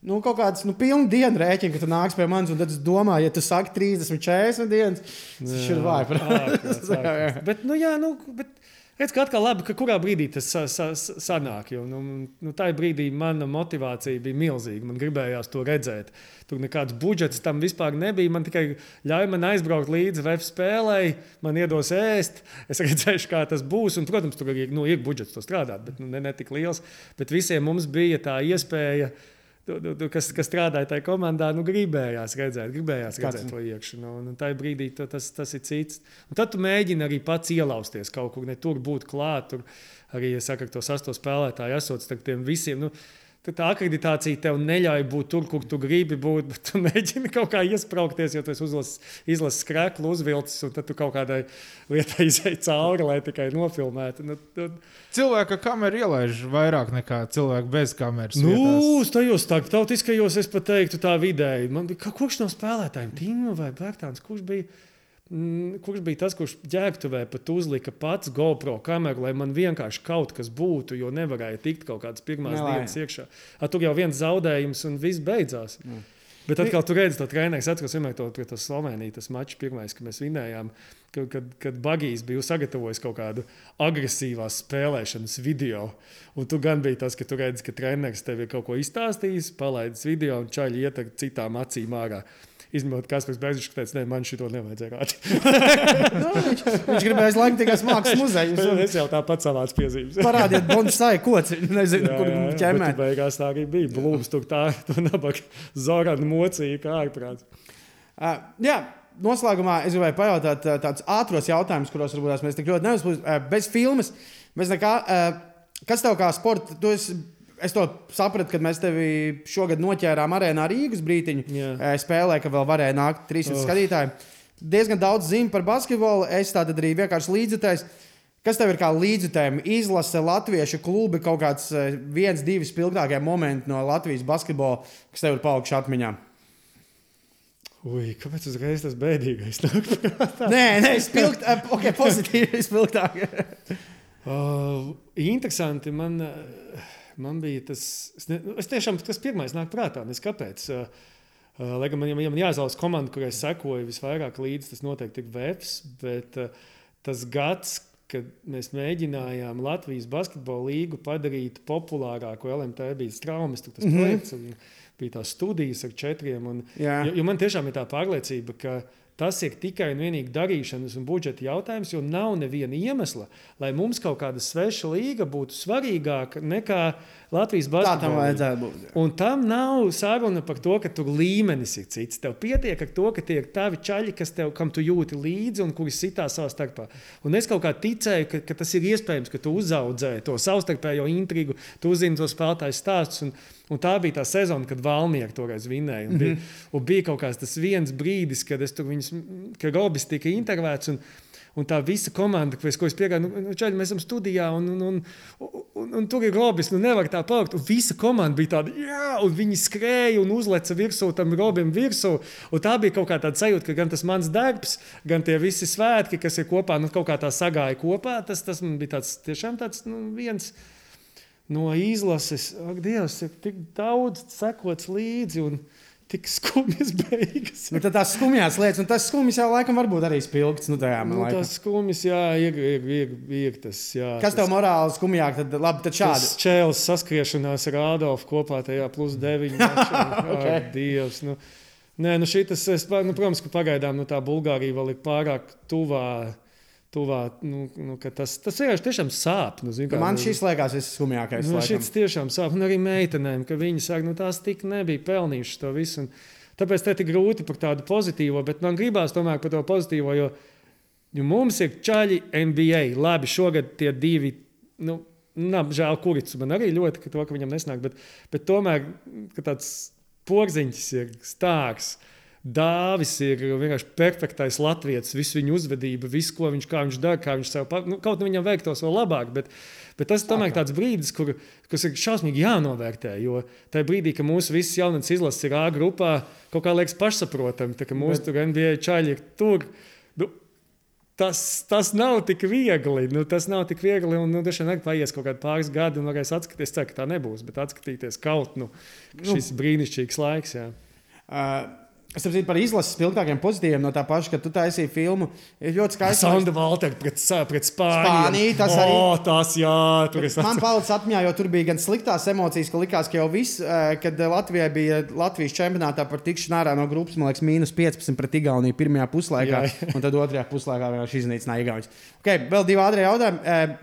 nu, kaut kāds, nu, pilnu dienu rēķini, ka tu nāks pie manis, un tad es domāju, ja tu saki 30, 40 dienas, tas ir ārprāts. [laughs] Bet, nu, jā, nu, bet redz, ka atkal labi, ka kurā brīdī tas sa, sa, sa- sanāk. Jo, nu, nu, tā brīdī mana motivācija bija milzīga. Man gribējās to redzēt. Tur nekāds budžets tam vispār nebija. Man tikai ļauj man aizbraukt līdzi VF spēlē, man iedos ēst. Es redzēšu, kā tas būs. Un, protams, tur arī nu, ir budžets to strādāt, bet nu, ne, ne tik liels. Bet visiem mums bija tā iespēja tu, tu, tu, kas, kas strādāja tajā komandā, nu, gribējās redzēt, gribējās Kāds redzēt to iekšā. Nu, un tajā brīdī tu, tas, tas ir cits. Un tad tu mēģini arī pats ielausties kaut kur, ne tur būt klāt. Tur arī, ja saka, to sasto spēlētāju esot starp tiem visiem. Nu, Tā akreditācija tev neļauj būt tur, kur tu gribi būt, bet tu [laughs] mēģini kaut kā iesprāgties, jo tu izlasi skreklu, uzvilcis, un tad tu kaut kādai lietai [laughs] izai cauri, lai tikai nofilmētu. Nu, tu... Cilvēka kamera ielaiž vairāk nekā cilvēku bez kameras. Nu, vietās. tajos starptautiskajos es pat teiktu tā vidēji. Man bija, kurš no spēlētājiem, Tīna vai Bērtāns, kurš bija? Mm, kurš bija tas, kurš ģērbtuvē pat uzlika pats GoPro kameru, lai man vienkārši kaut kas būtu, jo nevarēja tikt kaut kādas pirmās Nelai. dienas iekšā. A, tur jau viens zaudējums un viss beidzās. Mm. Bet atkal tur redzat, to treniņš atceros vienmēr to, to Sloveniju, tas mačs pirmais, kad mēs vinējām, kad, kad, kad Bagijs bija sagatavojis kaut kādu agresīvās spēlēšanas video. Un tu gan biji tas, ka tu redzi, ka treneris tev ir kaut ko izstāstījis, palaidis video un čaļi iet ar citām acīm ārā. Izņemot, kas pēc tam teica, nē, man šito nevajadzēja rādīt. Nu, [laughs] viņš, viņš gribēja aiz laiku tikai mākslas muzeju. [laughs] es jau tāpat savāds piezīmes. Parādiet, bonsai, kods. [laughs] Nezinu, Jā, kur jā, jā, ķemē. bet Beigās tā arī bija. Blūms tur tā, to nabaga Zorana mocīja kā ārprāts. Uh, jā, noslēgumā es gribēju pajautāt tādus ātros jautājumus, kuros varbūt mēs tik ļoti neuzpūsim. Bez filmas, bez nekā. Uh, kas tev kā sports? Tu esi Es to sapratu, kad mēs tevi šogad noķērām arēnā Rīgas brīdiņu. Jā. Spēlē, ka vēl varēja nākt 300 oh. skatītāji. Diezgan daudz zinu par basketbolu. Es tādu arī vienkārši līdzjutējs. Kas tev ir kā līdzjutējiem? Izlase Latviešu klubi kaut kāds viens, divi spilgtākie momenti no Latvijas basketbola, kas tev ir palikuši atmiņā. Ui, kāpēc uzreiz tas bēdīgais nāk? Nē, nē, spilgt, eh, ok, pozitīvi [laughs] spilgtāk. [laughs] Uh, interesanti. Man, uh, man bija tas, es, ne, es tiešām tas pirmais nāk prātā. Nes kāpēc? Uh, uh, Lai gan man, ja man jāizvēlas komanda, kurai sekoju visvairāk līdzi, tas noteikti ir VFS. Bet uh, tas gads, kad mēs mēģinājām Latvijas basketbola līgu padarīt populārāku, LMT bija traumas, tas mm -hmm. projekts. un Bija tās studijas ar četriem. Un, jo, jo man tiešām ir tā pārliecība, ka tas ir tikai un vienīgi darīšanas un budžeta jautājums, jo nav neviena iemesla, lai mums kaut kāda sveša līga būtu svarīgāka nekā Latvijas Tā basketbola. tam vajadzētu būt. Un tam nav saruna par to, ka tur līmenis ir cits. Tev pietiek ar to, ka tie ir tavi čaļi, kas tev, kam tu jūti līdzi un kuri sitā savā starpā. Un es kaut kā ticēju, ka, ka tas ir iespējams, ka tu uzaudzēji to savstarpējo intrigu, tu uzzini to spēlētāju stāstus. Un, un tā bija tā sezona, kad Valmiera toreiz vinēja. Un bija, mm -hmm. un bija kaut kāds tas viens brīdis, kad es tur viņus, ka Robis tika intervēts. Un, Un tā visa komanda, pēc ko es piegāju, nu, nu, čaļi, mēs esam studijā, un, un, un, un, un, un tur ir Robis, nu nevar tā palikt. Un visa komanda bija tāda, jā, un viņi skrēja un uzleca virsū tam Robim virsū. Un tā bija kaut kā tāda sajūta, ka gan tas mans darbs, gan tie visi svētki, kas ir kopā, nu kaut kā tā sagāja kopā. Tas, tas man bija tāds tiešām tāds nu, viens. No izlases, ak, Dievs, ir tik daudz sekots līdzi un tik skumjas [laughs] beigas. Nu, tās skumjās lietas, un tas skumjas jau laikam var būt arī spilgts. Nu, tajā, Nu, laikam. tas skumjas, jā, tas. Jā, Kas tas, tev morāli skumjāk? Tad, labi, tad šādi. Tas čēlis saskriešanās ar Ādolfu kopā tajā plus 9. mačā. [laughs] Okay. Ak, Dievs. Nu. Nē, nu šitas, es, pa- nu, protams, ka pagaidām nu, tā Bulgārija vēl ir pārāk tuvā. Tuvā nu, nu, tas, tas vienkārši tiešām sāp. Nu, zini, kā, Man nu, šis liekas, tas skumjākais. Nu, šis tiešām sāp. Un arī meitenēm, ka viņas saka, nu, tās tik nebija pelnījušas to visu. Un tāpēc te tik grūti par tādu pozitīvo, bet man gribās tomēr par to pozitīvo, jo, jo mums ir čaļi NBA. Labi, šogad tie divi. Nu, Nav žēl, kurš man arī ļoti ka to, ka viņam nesnāk, bet, bet tomēr ka tāds porziņš ir stāsts. Dāvis ir vienkārši perfektais latviečs, visu viņa uzvedību, visu, ko viņš, kā viņš dara, kā viņš sev pat, nu, kaut kā viņam veiktos vēl labāk. Bet, bet tas tomēr ir tāds brīdis, kur, kas ir šausmīgi jānovērtē. Jo tajā brīdī, kad mūsu visas jaunatnes izlases ir A grupā, kaut kā liekas pašsaprotami, ka mūsu bet... NBA čaļi ir tur. Nu, Tas, tas nav tik viegli. Nu, tas nav tik viegli. Un, nu, dažkārt arī paies kaut kādi pāris gadi, un varēs atskatīties. Es ceru, ka tā nebūs, bet atskatīties kaut nu, šis nu. brīnišķīgs laiks. Jā. Uh, Es saprotu par izlases spilgtākiem pozitīviem no tā paša, ka tu taisīji filmu. Ir ļoti skaisti. Sonda Valtera pret, pret Spāniju. Spāniju, tas o, arī- Tas, jā, tur es Man palicis atmiņā, jo tur bija gan sliktās emocijas, ka likās, ka jau viss, kad Latvijai bija Latvijas čempionātā par tikšanu ārā no grupas, man liekas, mīnus 15 pret Igauniju pirmajā puslaikā, Jā, un tad otrajā puslaikā vienkārši iznīcināja Igaunijas. Okay, vēl divi ātrie jautājumi.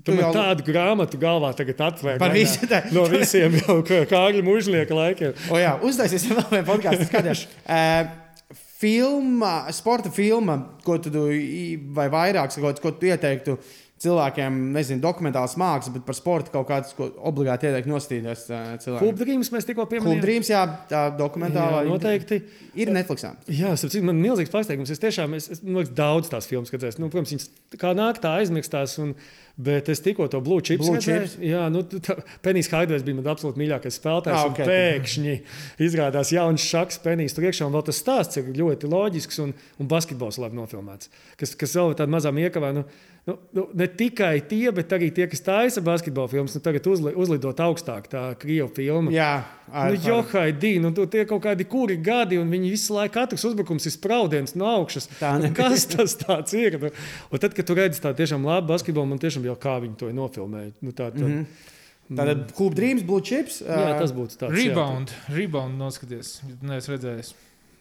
Tu jau... tādu grāmatu galvā tagad atvēr. Par visu tā. No visiem jau Kārļa mužnieka laikiem. O jā, uztaisīsim vēl vienu podkāstu. Skaties, uh, filma, sporta filma, ko tu, vai vairāk, ko, ko tu ieteiktu cilvēkiem, nezinu, dokumentāls mākslas, bet par sportu kaut kādas, ko obligāti ieteikt nostīties cilvēkiem. Klubdrīms mēs tikko pieminējām. Klubdrīms, jā, tā dokumentālā. Jā, noteikti. Ir Netflixā. Jā, sapratu, man milzīgs pārsteigums. Es tiešām, es, es, man liekas, daudz tās filmas redzēju. Nu, protams, viņas kā nāk tā aizmirstās. Un, Bet es tikko to Blue Chips redzēju. Jā, nu, Penijs Haiders bija mans absolūti mīļākais spēlētājs. Ah, okay. Pēkšņi izrādās jauns šachs, Penijs tur iekšā. Un vēl tas stāsts ir ļoti loģisks un, un basketbols labi nofilmēts. Kas, kas vēl tāda mazā iekavā. Nu, nu, nu, ne tikai tie, bet arī tie, kas taisa basketbola filmas, nu, tagad uzli, uzlidot augstāk, tā krievu filma. Jā, ar, nu, Johaidī, nu, tie kaut kādi kuri gadi, un viņi visu laiku katrs uzbrukums ir spraudiens no augšas. Nu, kas tas ir? Nu, un tad, kad tu redzi tādu tiešām labu basketbolu, man tiešām jau kā viņi to ir nofilmējuši. Nu, tā, tā, mm -hmm. Tātad, Club Dreams, Blue Chips. Jā, tas būtu tāds. Rebound, jā, rebound noskaties. Neesmu redzējis.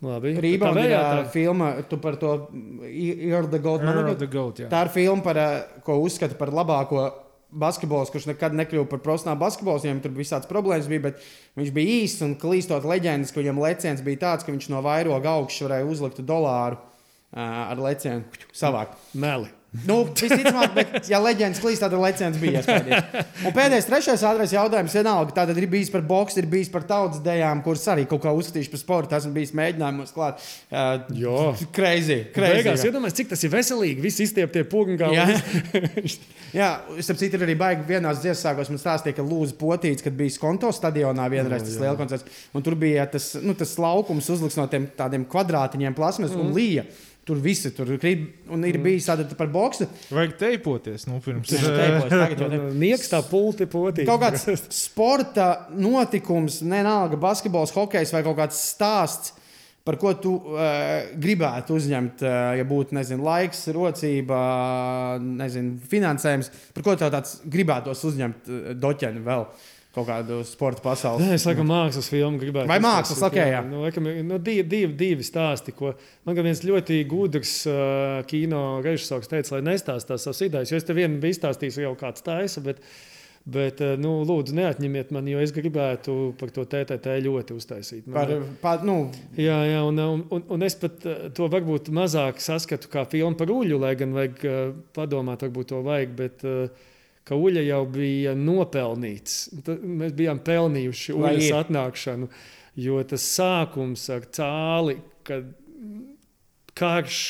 Labi. Rebound tā ir tā filma, tu par to Ir the Goat. The Goat jā. tā ir filma, par, ko uzskata par labāko basketbols, kurš nekad nekļuva par profesionālu basketbolu. Viņam tur bija visādas problēmas, bija, bet viņš bija īsts un klīstot leģendas, ka viņam leciens bija tāds, ka viņš no vairoga augšas varēja uzlikt dolāru uh, ar lecienu savākt. Meli. Nu, visticamāk, bet, ja leģendas klīst, tad leģendas bija iespējams. Un pēdējais, trešais ātrais jautājums, vienalga, tātad ir bijis par boksu, ir bijis par tautas dejām, kuras arī kaut kā uzskatījuši par sportu. Esmu bijis mēģinājumos klāt. Uh, jo, crazy. crazy Beigās, iedomājieties, cik tas ir veselīgi. Visi izstieptie pūgi. Jā, [laughs] jā starp citu, ir arī baigi vienās dziesmās man stāstīja, ka Lūdzu Potīts, kad bija Skonto stadionā vienreiz tas liels koncerts, un tur bija tas, nu, tas laukums uzlikts no tiem tādiem kvadrātiņiem plasmas mm. un līja. Tur viss tur ir. Un ir mm. bijis tāda par boksu. Vajag teipoties. Nu, pirms tam [laughs] niekas tā pulti potī. Kaut kāds sporta notikums, nenāga basketbols, hokejs vai kaut kāds stāsts. Par ko tu uh, gribētu uzņemt, uh, ja būtu nezinu, laiks, rocība, nezinu, finansējums? Par ko tev tāds gribētos uzņemt uh, doķeni vēl? Uh, kaut kādu sporta pasauli. Nē, es laikam mākslas filmu gribētu. Vai mākslas, ok, jā. jā. Nu, laikam, nu, divi, divi, divi stāsti, ko man kā viens ļoti gudrs uh, kino režisors teica, lai nestāstās savas idejas, jo es te vienu biju izstāstījis jau kāds taisa, bet, bet uh, nu, lūdzu neatņemiet man, jo es gribētu par to TTT ļoti uztaisīt. Man, par, par, nu. Jā, jā, un, un, un, un es pat uh, to varbūt mazāk saskatu kā filmu par uļu, lai gan vajag uh, padomāt, varbūt to vajag, bet uh, ka Uļa jau bija nopelnīts. Tad mēs bijām pelnījuši Uļas atnākšanu, jo tas sākums ar cāli, kad karš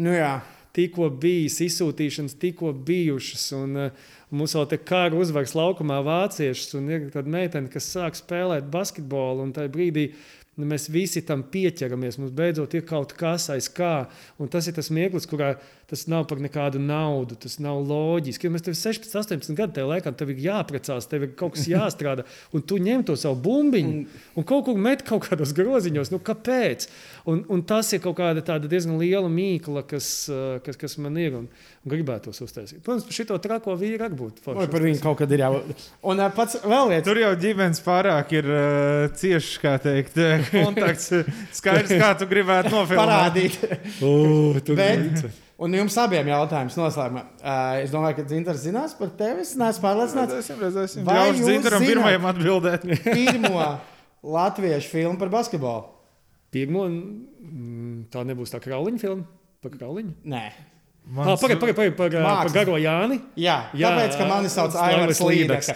nu jā. tikko bijis, izsūtīšanas tikko bijušas. Un, uh, Mums vēl te kara uzvaras laukumā vāciešus, un ir tāda meitene, kas sāk spēlēt basketbolu. Un tajā brīdī Nu, mēs visi tam pieķeramies. Mums beidzot ir kaut kas aiz kā. Un tas ir tas mirklis, kurā tas nav par nekādu naudu. Tas nav loģiski. Ja mēs tev 16, 18 gadu tajā laikā, tev ir jāprecās, tev ir kaut kas [laughs] jāstrādā. Un tu ņem to savu bumbiņu un kaut kur met kaut kādos groziņos. Nu, kāpēc? Un, un tas ir kaut kāda diezgan liela mīkla, kas, kas, kas man ir. Un, gribētos uztaisīt. Protams, par šo trako vīru arī būtu. Vai par viņu kaut kad ir jau. Un pats vēl viens. Tur jau ģimenes pārāk ir uh, cieši, kā teikt, [laughs] kontakts. Skaidrs, kā tu gribētu [laughs] nofilmēt. Parādīt. uh, Bet, un jums abiem jautājums noslēgumā. Uh, es domāju, ka Dzintars zinās par tevi. Es neesmu pārliecināts. Redzēsim, redzēsim. Vai jūs Dzintaram pirmajam atbildēt? pirmo latviešu filmu par basketbolu. Pirmo, tā nebūs tā krauliņa filma par krauliņu? Nē. Mans... Pagaidiet, pagaidiet, pagaidiet, par garo Jāni. Jā, jā tāpēc, ka mani sauc Aivars Līdeks,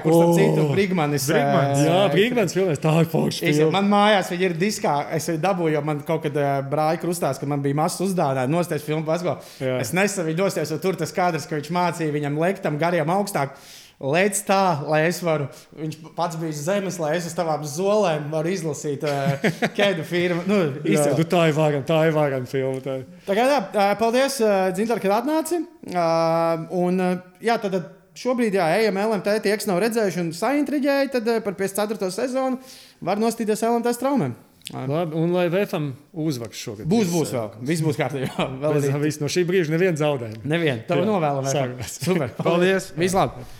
kurš starp citu Brigmanis. Brigmanis. Jā, Brigmanis filmēs, tā ir forša. Man mājās viņi ir diskā, es viņu dabūju, jo man kaut kad brāļi krustās, ka man bija mazs uzdāvinājums nosties filmu basketbolu. Es nesen viņu nosties, jo tur tas kadrs, ka viņš mācīja viņam lektam gariem augstāk. Lēc tā, lai es varu, viņš pats bija zemes, lai es uz tavām zolēm varu izlasīt [laughs] uh, kādu firmu. Nu, jā, nu, tā ir vārana, tā ir vārana filma. Tā. kā, jā, paldies, uh, Dzintar, kad atnāci. Uh, un, uh, jā, tad, šobrīd, jā, ejam LMT, tie, kas nav redzējuši un saintriģēji, tad uh, par 54. sezonu var nostīties LMT straumēm. Labi, un lai VFM uzvars šogad. Būs, būs vēl. Viss būs kārtībā. [laughs] Vēl arī. No šī brīža neviens zaudējums. Neviens. Tev novēlam. Super. Paldies. Vislabāk.